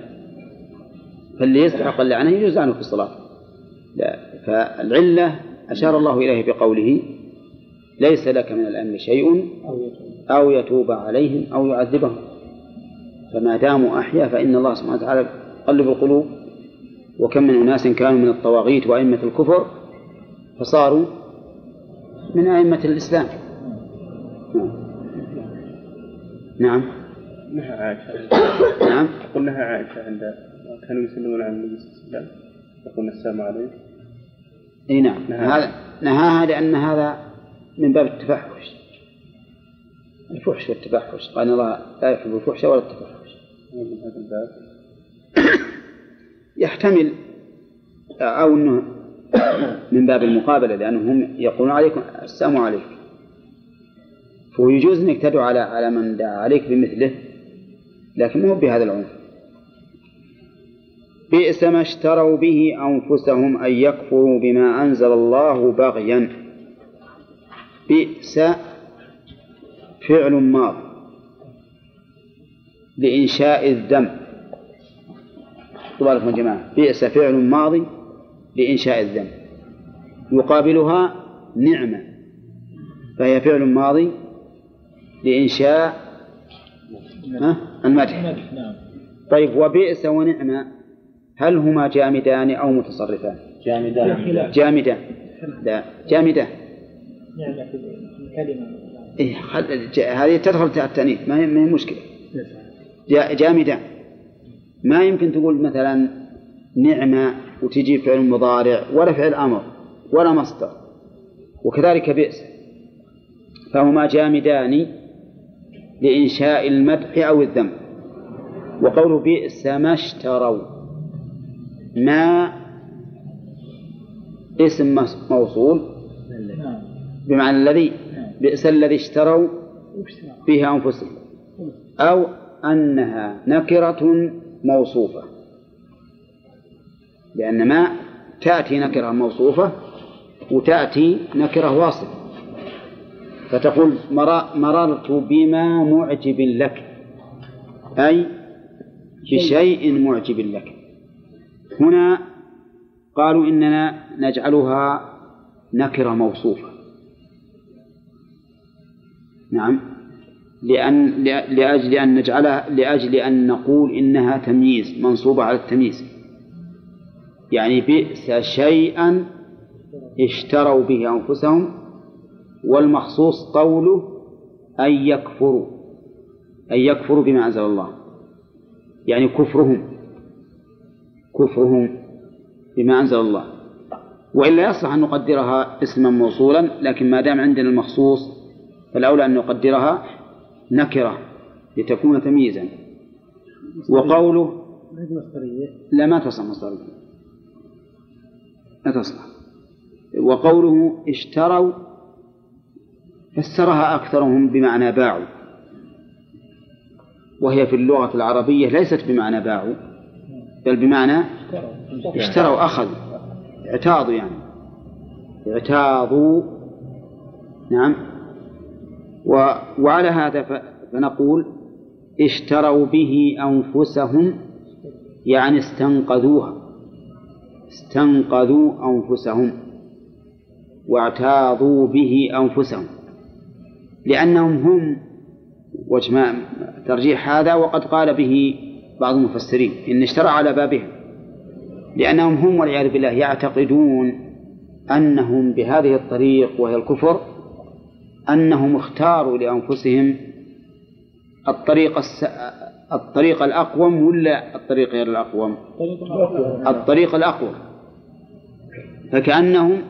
فاللي يستحق اللعنة يجوز عنه في الصلاة. لا فالعلة أشار الله إليه بقوله ليس لك من الأمر شيء أو يتوب عليهم أو يعذبهم. فما داموا أحيا فإن الله سبحانه وتعالى يقلب القلوب. وكم من أناس كانوا من الطواغيت وأئمة الكفر فصاروا من أئمة الإسلام. نعم. نعم. نهى عائشة نعم. يقول نهى عائشة عند كانوا يسلمون على النبي صلى الله عليه وسلم. يقول السلام عليكم. إي نعم. هذا نهاها لأن هذا من باب التفحش. الفحش والتفحش. قال الله لا يحب الفحش ولا التفحش. من هذا الباب. يحتمل أو أنه من باب المقابلة لأنهم هم يقولون عليكم السلام عليكم. فهو يجوز أنك تدعو على على من دعا عليك بمثله لكن مو بهذا العنف. بئس ما اشتروا به أنفسهم أن يكفروا بما أنزل الله بغيا. بئس فعل ماض لإنشاء الذنب بالكم يا جماعة. بئس فعل ماضي لإنشاء الذنب يقابلها نعمة فهي فعل ماضي لإنشاء؟ المدح. نعم. طيب وبئس ونعمة هل هما جامدان أو متصرفان؟ خلاف. جامدان لا جامدان نعمة في الكلمة إيه هذه تدخل تحت التأنيث ما هي مشكلة. جا- جامدان ما يمكن تقول مثلا نعمة وتجي فعل مضارع ولا فعل أمر ولا مصدر وكذلك بئس. فهما جامدان لإنشاء المدح أو الذم. وقوله بئس ما اشتروا. ما اسم موصول؟ بمعنى الذي بئس الذي اشتروا به أنفسهم. أو أنها نكرة موصوفة. لأن ما تأتي نكرة موصوفة وتأتي نكرة واصفة فتقول مر- مررت بما معجب لك. أي بشيء معجب لك. هنا قالوا إننا نجعلها نكرة موصوفة. نعم. لأن لأجل أن نجعلها لأجل أن نقول إنها تمييز منصوبة على التمييز. يعني بئس شيئا اشتروا به أنفسهم والمخصوص قوله أن يكفروا. أن يكفروا بما أنزل الله. يعني كفرهم. كفرهم بما أنزل الله. وإلا يصلح أن نقدرها اسما موصولا لكن ما دام عندنا المخصوص فالأولى أن نقدرها نكرة لتكون تمييزا. وقوله لا ما تصلح مصدرية لا تصلح وقوله اشتروا فسرها أكثرهم بمعنى باعوا وهي في اللغة العربية ليست بمعنى باعوا بل بمعنى اشتروا أخذوا اعتاضوا يعني. اعتاضوا نعم. و... وعلى هذا. فنقول اشتروا به أنفسهم يعني استنقذوها استنقذوا أنفسهم واعتاضوا به أنفسهم. لأنهم هم وجه ترجيح هذا وقد قال به بعض المفسرين إن اشترى على بابهم. لأنهم هم والعياذ بالله يعتقدون أنهم بهذه الطريق وهي الكفر أنهم اختاروا لأنفسهم الطريق الس... الطريق الأقوم ولا الطريق غير الأقوم؟ الطريق الأقوم. فكأنهم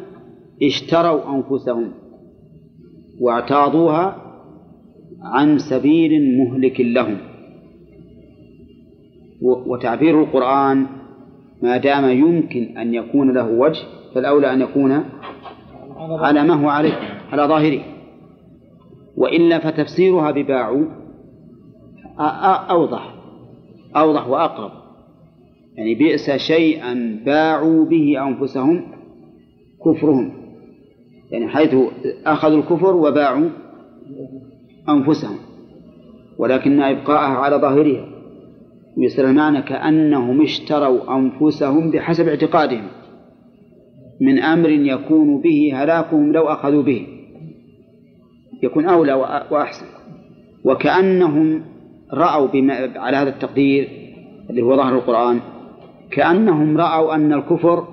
اشتروا أنفسهم. واعتاضوها عن سبيل مهلك لهم. وتعبير القرآن ما دام يمكن أن يكون له وجه فالأولى أن يكون على ما هو عليه على ظاهره. وإلا فتفسيرها أ- أوضح أوضح وأقرب. يعني بئس شيئا باعوا به أنفسهم كفرهم. يعني حيث أخذوا الكفر وباعوا أنفسهم ولكن إبقاءها على ظاهرها. ويصير المعنى كأنهم اشتروا أنفسهم بحسب اعتقادهم من أمر يكون به هلاكهم لو أخذوا به. يكون أولى وأ- وأحسن. وكأنهم رأوا بما على هذا التقدير اللي هو ظاهر القرآن كأنهم رأوا أن الكفر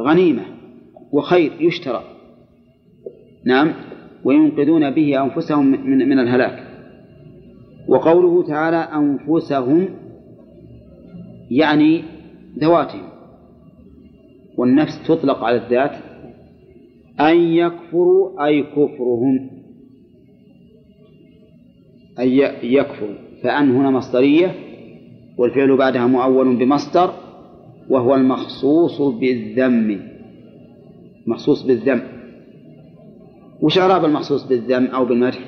غنيمة وخير يشترى. نعم وينقذون به أنفسهم من, من الهلاك. وقوله تعالى أنفسهم يعني ذواتهم. والنفس تطلق على الذات. أن يكفروا أي كفرهم. أن يكفروا فأن هنا مصدرية والفعل بعدها مؤول بمصدر وهو المخصوص بالذم. مخصوص بالذم. وش إعراب المخصوص بالذم أو بالمدح؟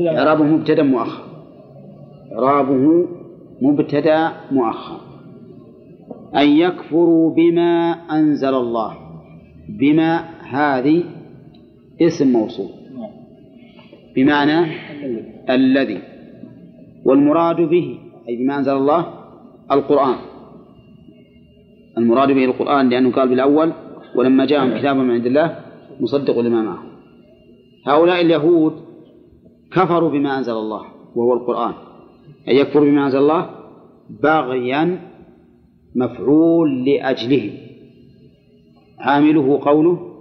إعرابه مبتدأ مؤخر. إعرابه مبتدأ مؤخر. أن يكفروا بما أنزل الله. بما هذه اسم موصول. بمعنى الذي. والمراد به أي بما أنزل الله القرآن. المراد به القرآن لأنه قال بالأول ولما جاءهم كتاب من عند الله مصدق لما معه. هؤلاء اليهود كفروا بما أنزل الله وهو القرآن. أي يكفر بما أنزل الله؟ بغيا مفعول لأجله عامله قوله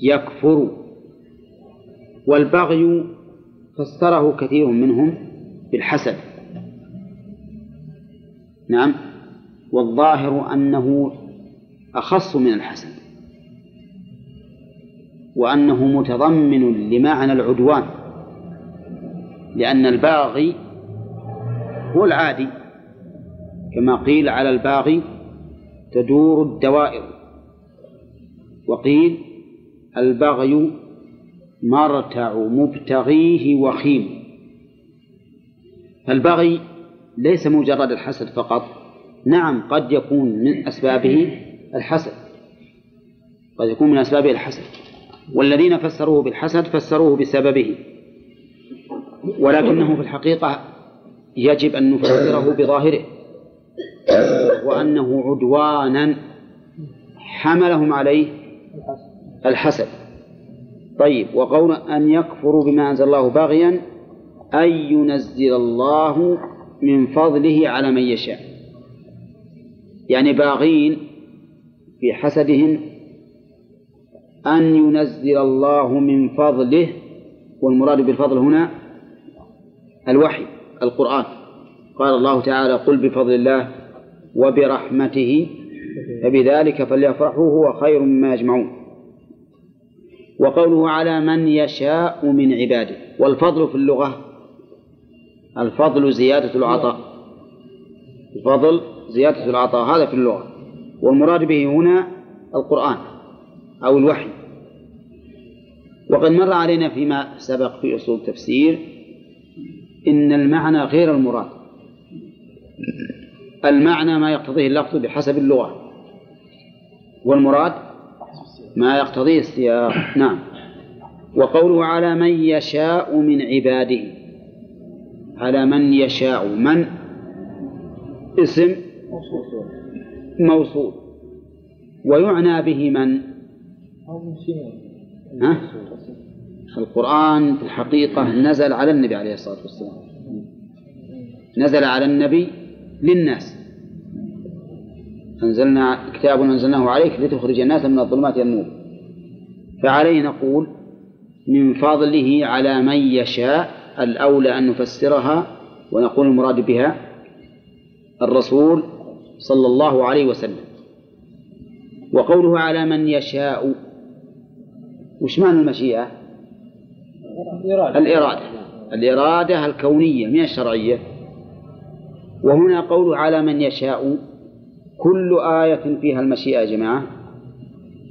يكفر. والبغي فسره كثير منهم بالحسد. نعم. والظاهر أنه أخص من الحسد. وأنه متضمن لمعنى العدوان لأن الباغي هو العادي. كما قيل على الباغي تدور الدوائر وقيل البغي مرتع مبتغيه وخيم. فالبغي ليس مجرد الحسد فقط نعم قد يكون من أسبابه الحسد قد يكون من أسبابه الحسد. والذين فسروه بالحسد فسروه بسببه. ولكنه في الحقيقة يجب أن نفسره بظاهره. وأنه عدوانا حملهم عليه الحسد. طيب وقول أن يكفروا بما أنزل الله باغيا أن ينزل الله من فضله على من يشاء. يعني باغين في حسدهم أن ينزل الله من فضله والمراد بالفضل هنا الوحي القرآن. قال الله تعالى قل بفضل الله وبرحمته فبذلك فليفرحوا هو خير مما يجمعون. وقوله على من يشاء من عباده والفضل في اللغة الفضل زيادة العطاء. الفضل زيادة العطاء هذا في اللغة. والمراد به هنا القرآن. أو الوحي. وقد مر علينا فيما سبق في أصول التفسير إن المعنى غير المراد. المعنى ما يقتضيه اللفظ بحسب اللغة. والمراد ما يقتضيه السياق. نعم. وقوله على من يشاء من عباده. على من يشاء. من؟ اسم؟ موصول. ويعنى به من؟ ها؟ القرآن في الحقيقة نزل على النبي عليه الصلاة والسلام. نزل على النبي للناس. أنزلنا كتاب أنزلناه عليك لتخرج الناس من الظلمات إلى النور. فعليه نقول من فضله على من يشاء الأولى أن نفسرها ونقول المراد بها الرسول صلى الله عليه وسلم. وقوله على من يشاء وش معنى المشيئة؟ الإرادة. الإرادة. الإرادة الكونية من الشرعية. وهنا قول على من يشاء. كل آية فيها المشيئة يا جماعة.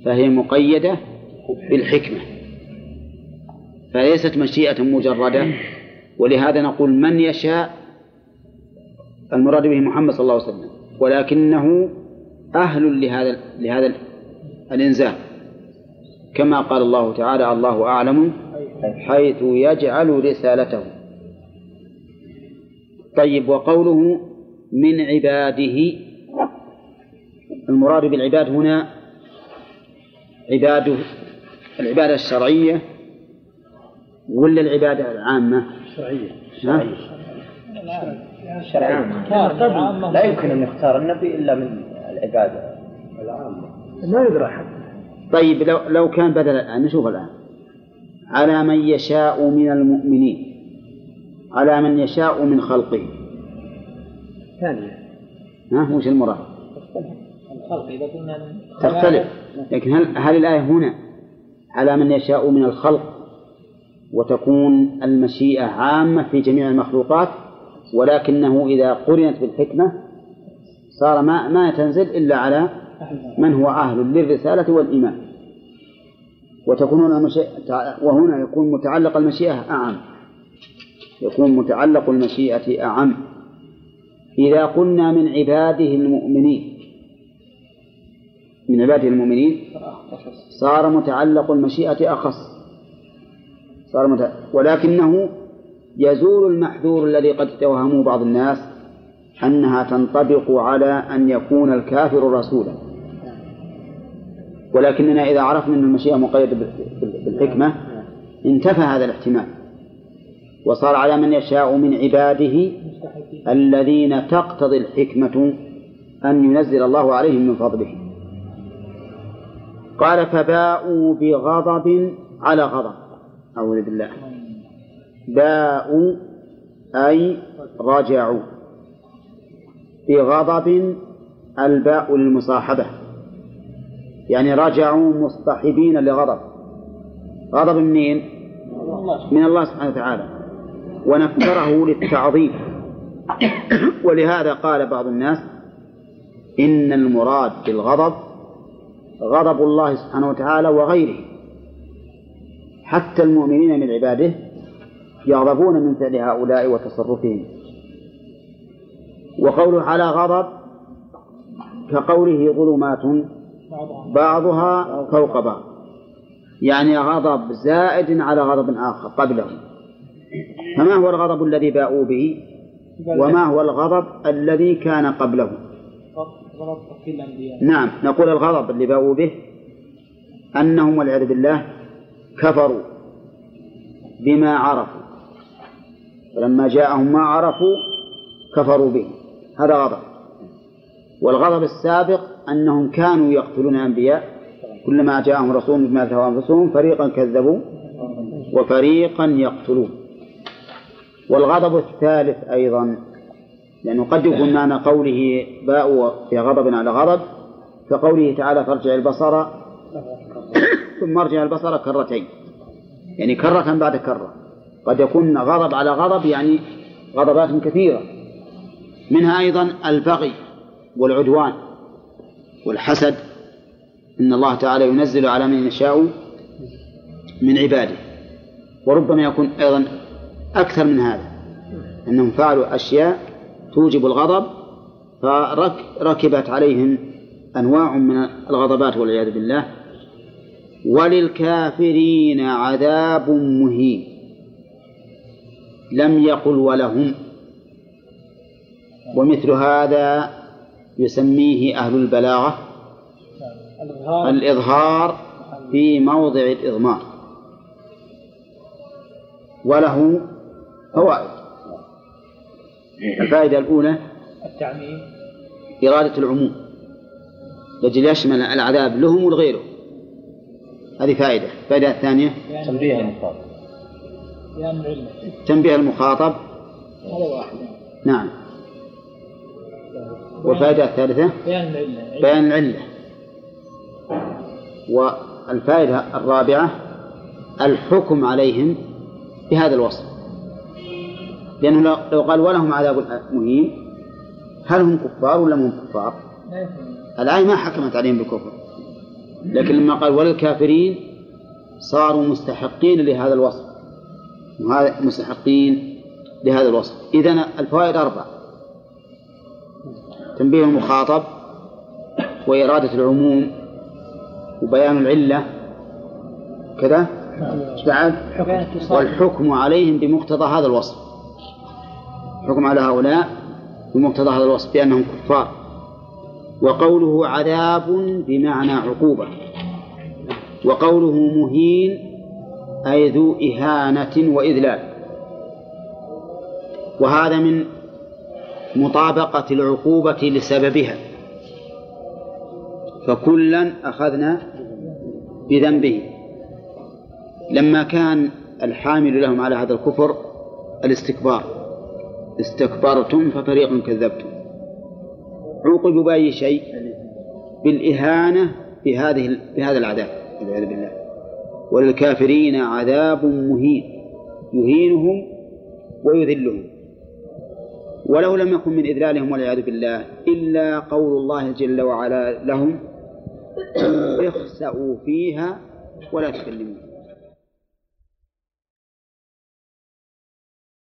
فهي مقيدة بالحكمة. فليست مشيئة مجردة. ولهذا نقول من يشاء المراد به محمد صلى الله عليه وسلم. ولكنه أهل لهذا لهذا الإنزال. كما قال الله تعالى الله أعلم حيث يجعل رسالته. طيب وقوله من عباده. المراد بالعباد هنا عباده العبادة الشرعية ولا العبادة العامة؟ شرعية. شرعية. شرعية. لا يمكن أن يختار النبي إلا من العبادة. ما يدرى حتى. طيب لو لو كان بدل الآن نشوف الآن. على من يشاء من المؤمنين. على من يشاء من خلقه. ثانية. ها وش المراد؟ الخلق إذا قلنا تختلف. لكن هل هل الآية هنا؟ على من يشاء من الخلق وتكون المشيئة عامة في جميع المخلوقات ولكنه إذا قرنت بالحكمة صار ما ما تنزل إلا على من هو أهل للرسالة والإيمان. وتكون هنا مشيئة وهنا يكون متعلق المشيئة أعم. يكون متعلق المشيئة أعم. إذا قلنا من عباده المؤمنين من عباده المؤمنين صار متعلق المشيئة أخص. صار مت... ولكنه يزول المحذور الذي قد توهمه بعض الناس أنها تنطبق على أن يكون الكافر رسولا. ولكننا إذا عرفنا أن المشيئة مقيدة بالحكمة انتفى هذا الاحتمال. وصار على من يشاء من عباده الذين تقتضي الحكمة أن ينزل الله عليهم من فضله. قال فباءوا بغضب على غضب. أعوذ بالله. باءوا أي رجعوا بغضب الباء للمصاحبة. يعني رجعوا مصطحبين لغضب. غضب منين؟ من الله سبحانه وتعالى. ونكره للتعظيم. ولهذا قال بعض الناس إن المراد بالغضب غضب الله سبحانه وتعالى وغيره. حتى المؤمنين من عباده يغضبون من فعل هؤلاء وتصرفهم. وقوله على غضب كقوله ظلمات بعضها فوق بعض. يعني غضب زائد على غضب آخر قبله. فما هو الغضب الذي باءوا به؟ وما هو الغضب الذي كان قبله؟ نعم نقول الغضب اللي باءوا به أنهم والعياذ بالله كفروا بما عرفوا. ولما جاءهم ما عرفوا كفروا به. هذا غضب. والغضب السابق أنهم كانوا يقتلون الأنبياء. كلما جاءهم رسول بما تهوى أنفسهم فريقا كذبوا وفريقا يقتلون. والغضب الثالث أيضا لأنه قد يكون معنى قوله باءوا في غضب على غضب كقوله تعالى فارجع البصر ثم ارجع البصر كرتين. يعني كرة بعد كرة. قد يكون غضب على غضب يعني غضبات كثيرة. منها أيضا البغي والعدوان. والحسد إن الله تعالى ينزل على من يشاء من عباده وربما يكون أيضا أكثر من هذا أنهم فعلوا أشياء توجب الغضب فركبت عليهم أنواع من الغضبات والعياذ بالله وللكافرين عذاب مهين لم يقل ولهم ومثل هذا يسميه أهل البلاغة. الإظهار. في موضع الإضمار. وله فوائد. الفائدة الأولى التعميم. إرادة العموم. لأجل يشمل العذاب لهم ولغيرهم هذه فائدة. الفائدة الثانية تنبيه المخاطب. تنبيه المخاطب. هذا واحد. نعم. والفائدة الثالثة؟ بيان العلة. بيان العلة. والفائدة الرابعة الحكم عليهم بهذا الوصف. لأنه لو- قال ولهم عذاب مهين هل هم كفار ولا هم كفار؟ الآية ما حكمت عليهم بالكفر لكن لما قال وللكافرين صاروا مستحقين لهذا الوصف. مستحقين لهذا الوصف. إذن الفوائد أربع تنبيه المخاطب وإرادة العموم وبيان العلة. كذا؟ بعد؟ والحكم عليهم بمقتضى هذا الوصف. الحكم على هؤلاء بمقتضى هذا الوصف بأنهم كفار. وقوله عذاب بمعنى عقوبة. وقوله مهين أي ذو إهانة وإذلال. وهذا من مطابقة العقوبة لسببها. فكلا أخذنا بذنبه. لما كان الحامل لهم على هذا الكفر الاستكبار. استكبرتم ففريقا كذبتم. عوقبوا بأي شيء؟ بالإهانة بهذه بهذا العذاب. والعياذ بالله. وللكافرين عذاب مهين. يهينهم ويذلهم. ولو لم يكن من إذلالهم والعياذ بالله إلا قول الله جل وعلا لهم اخسأوا فيها ولا تكلمون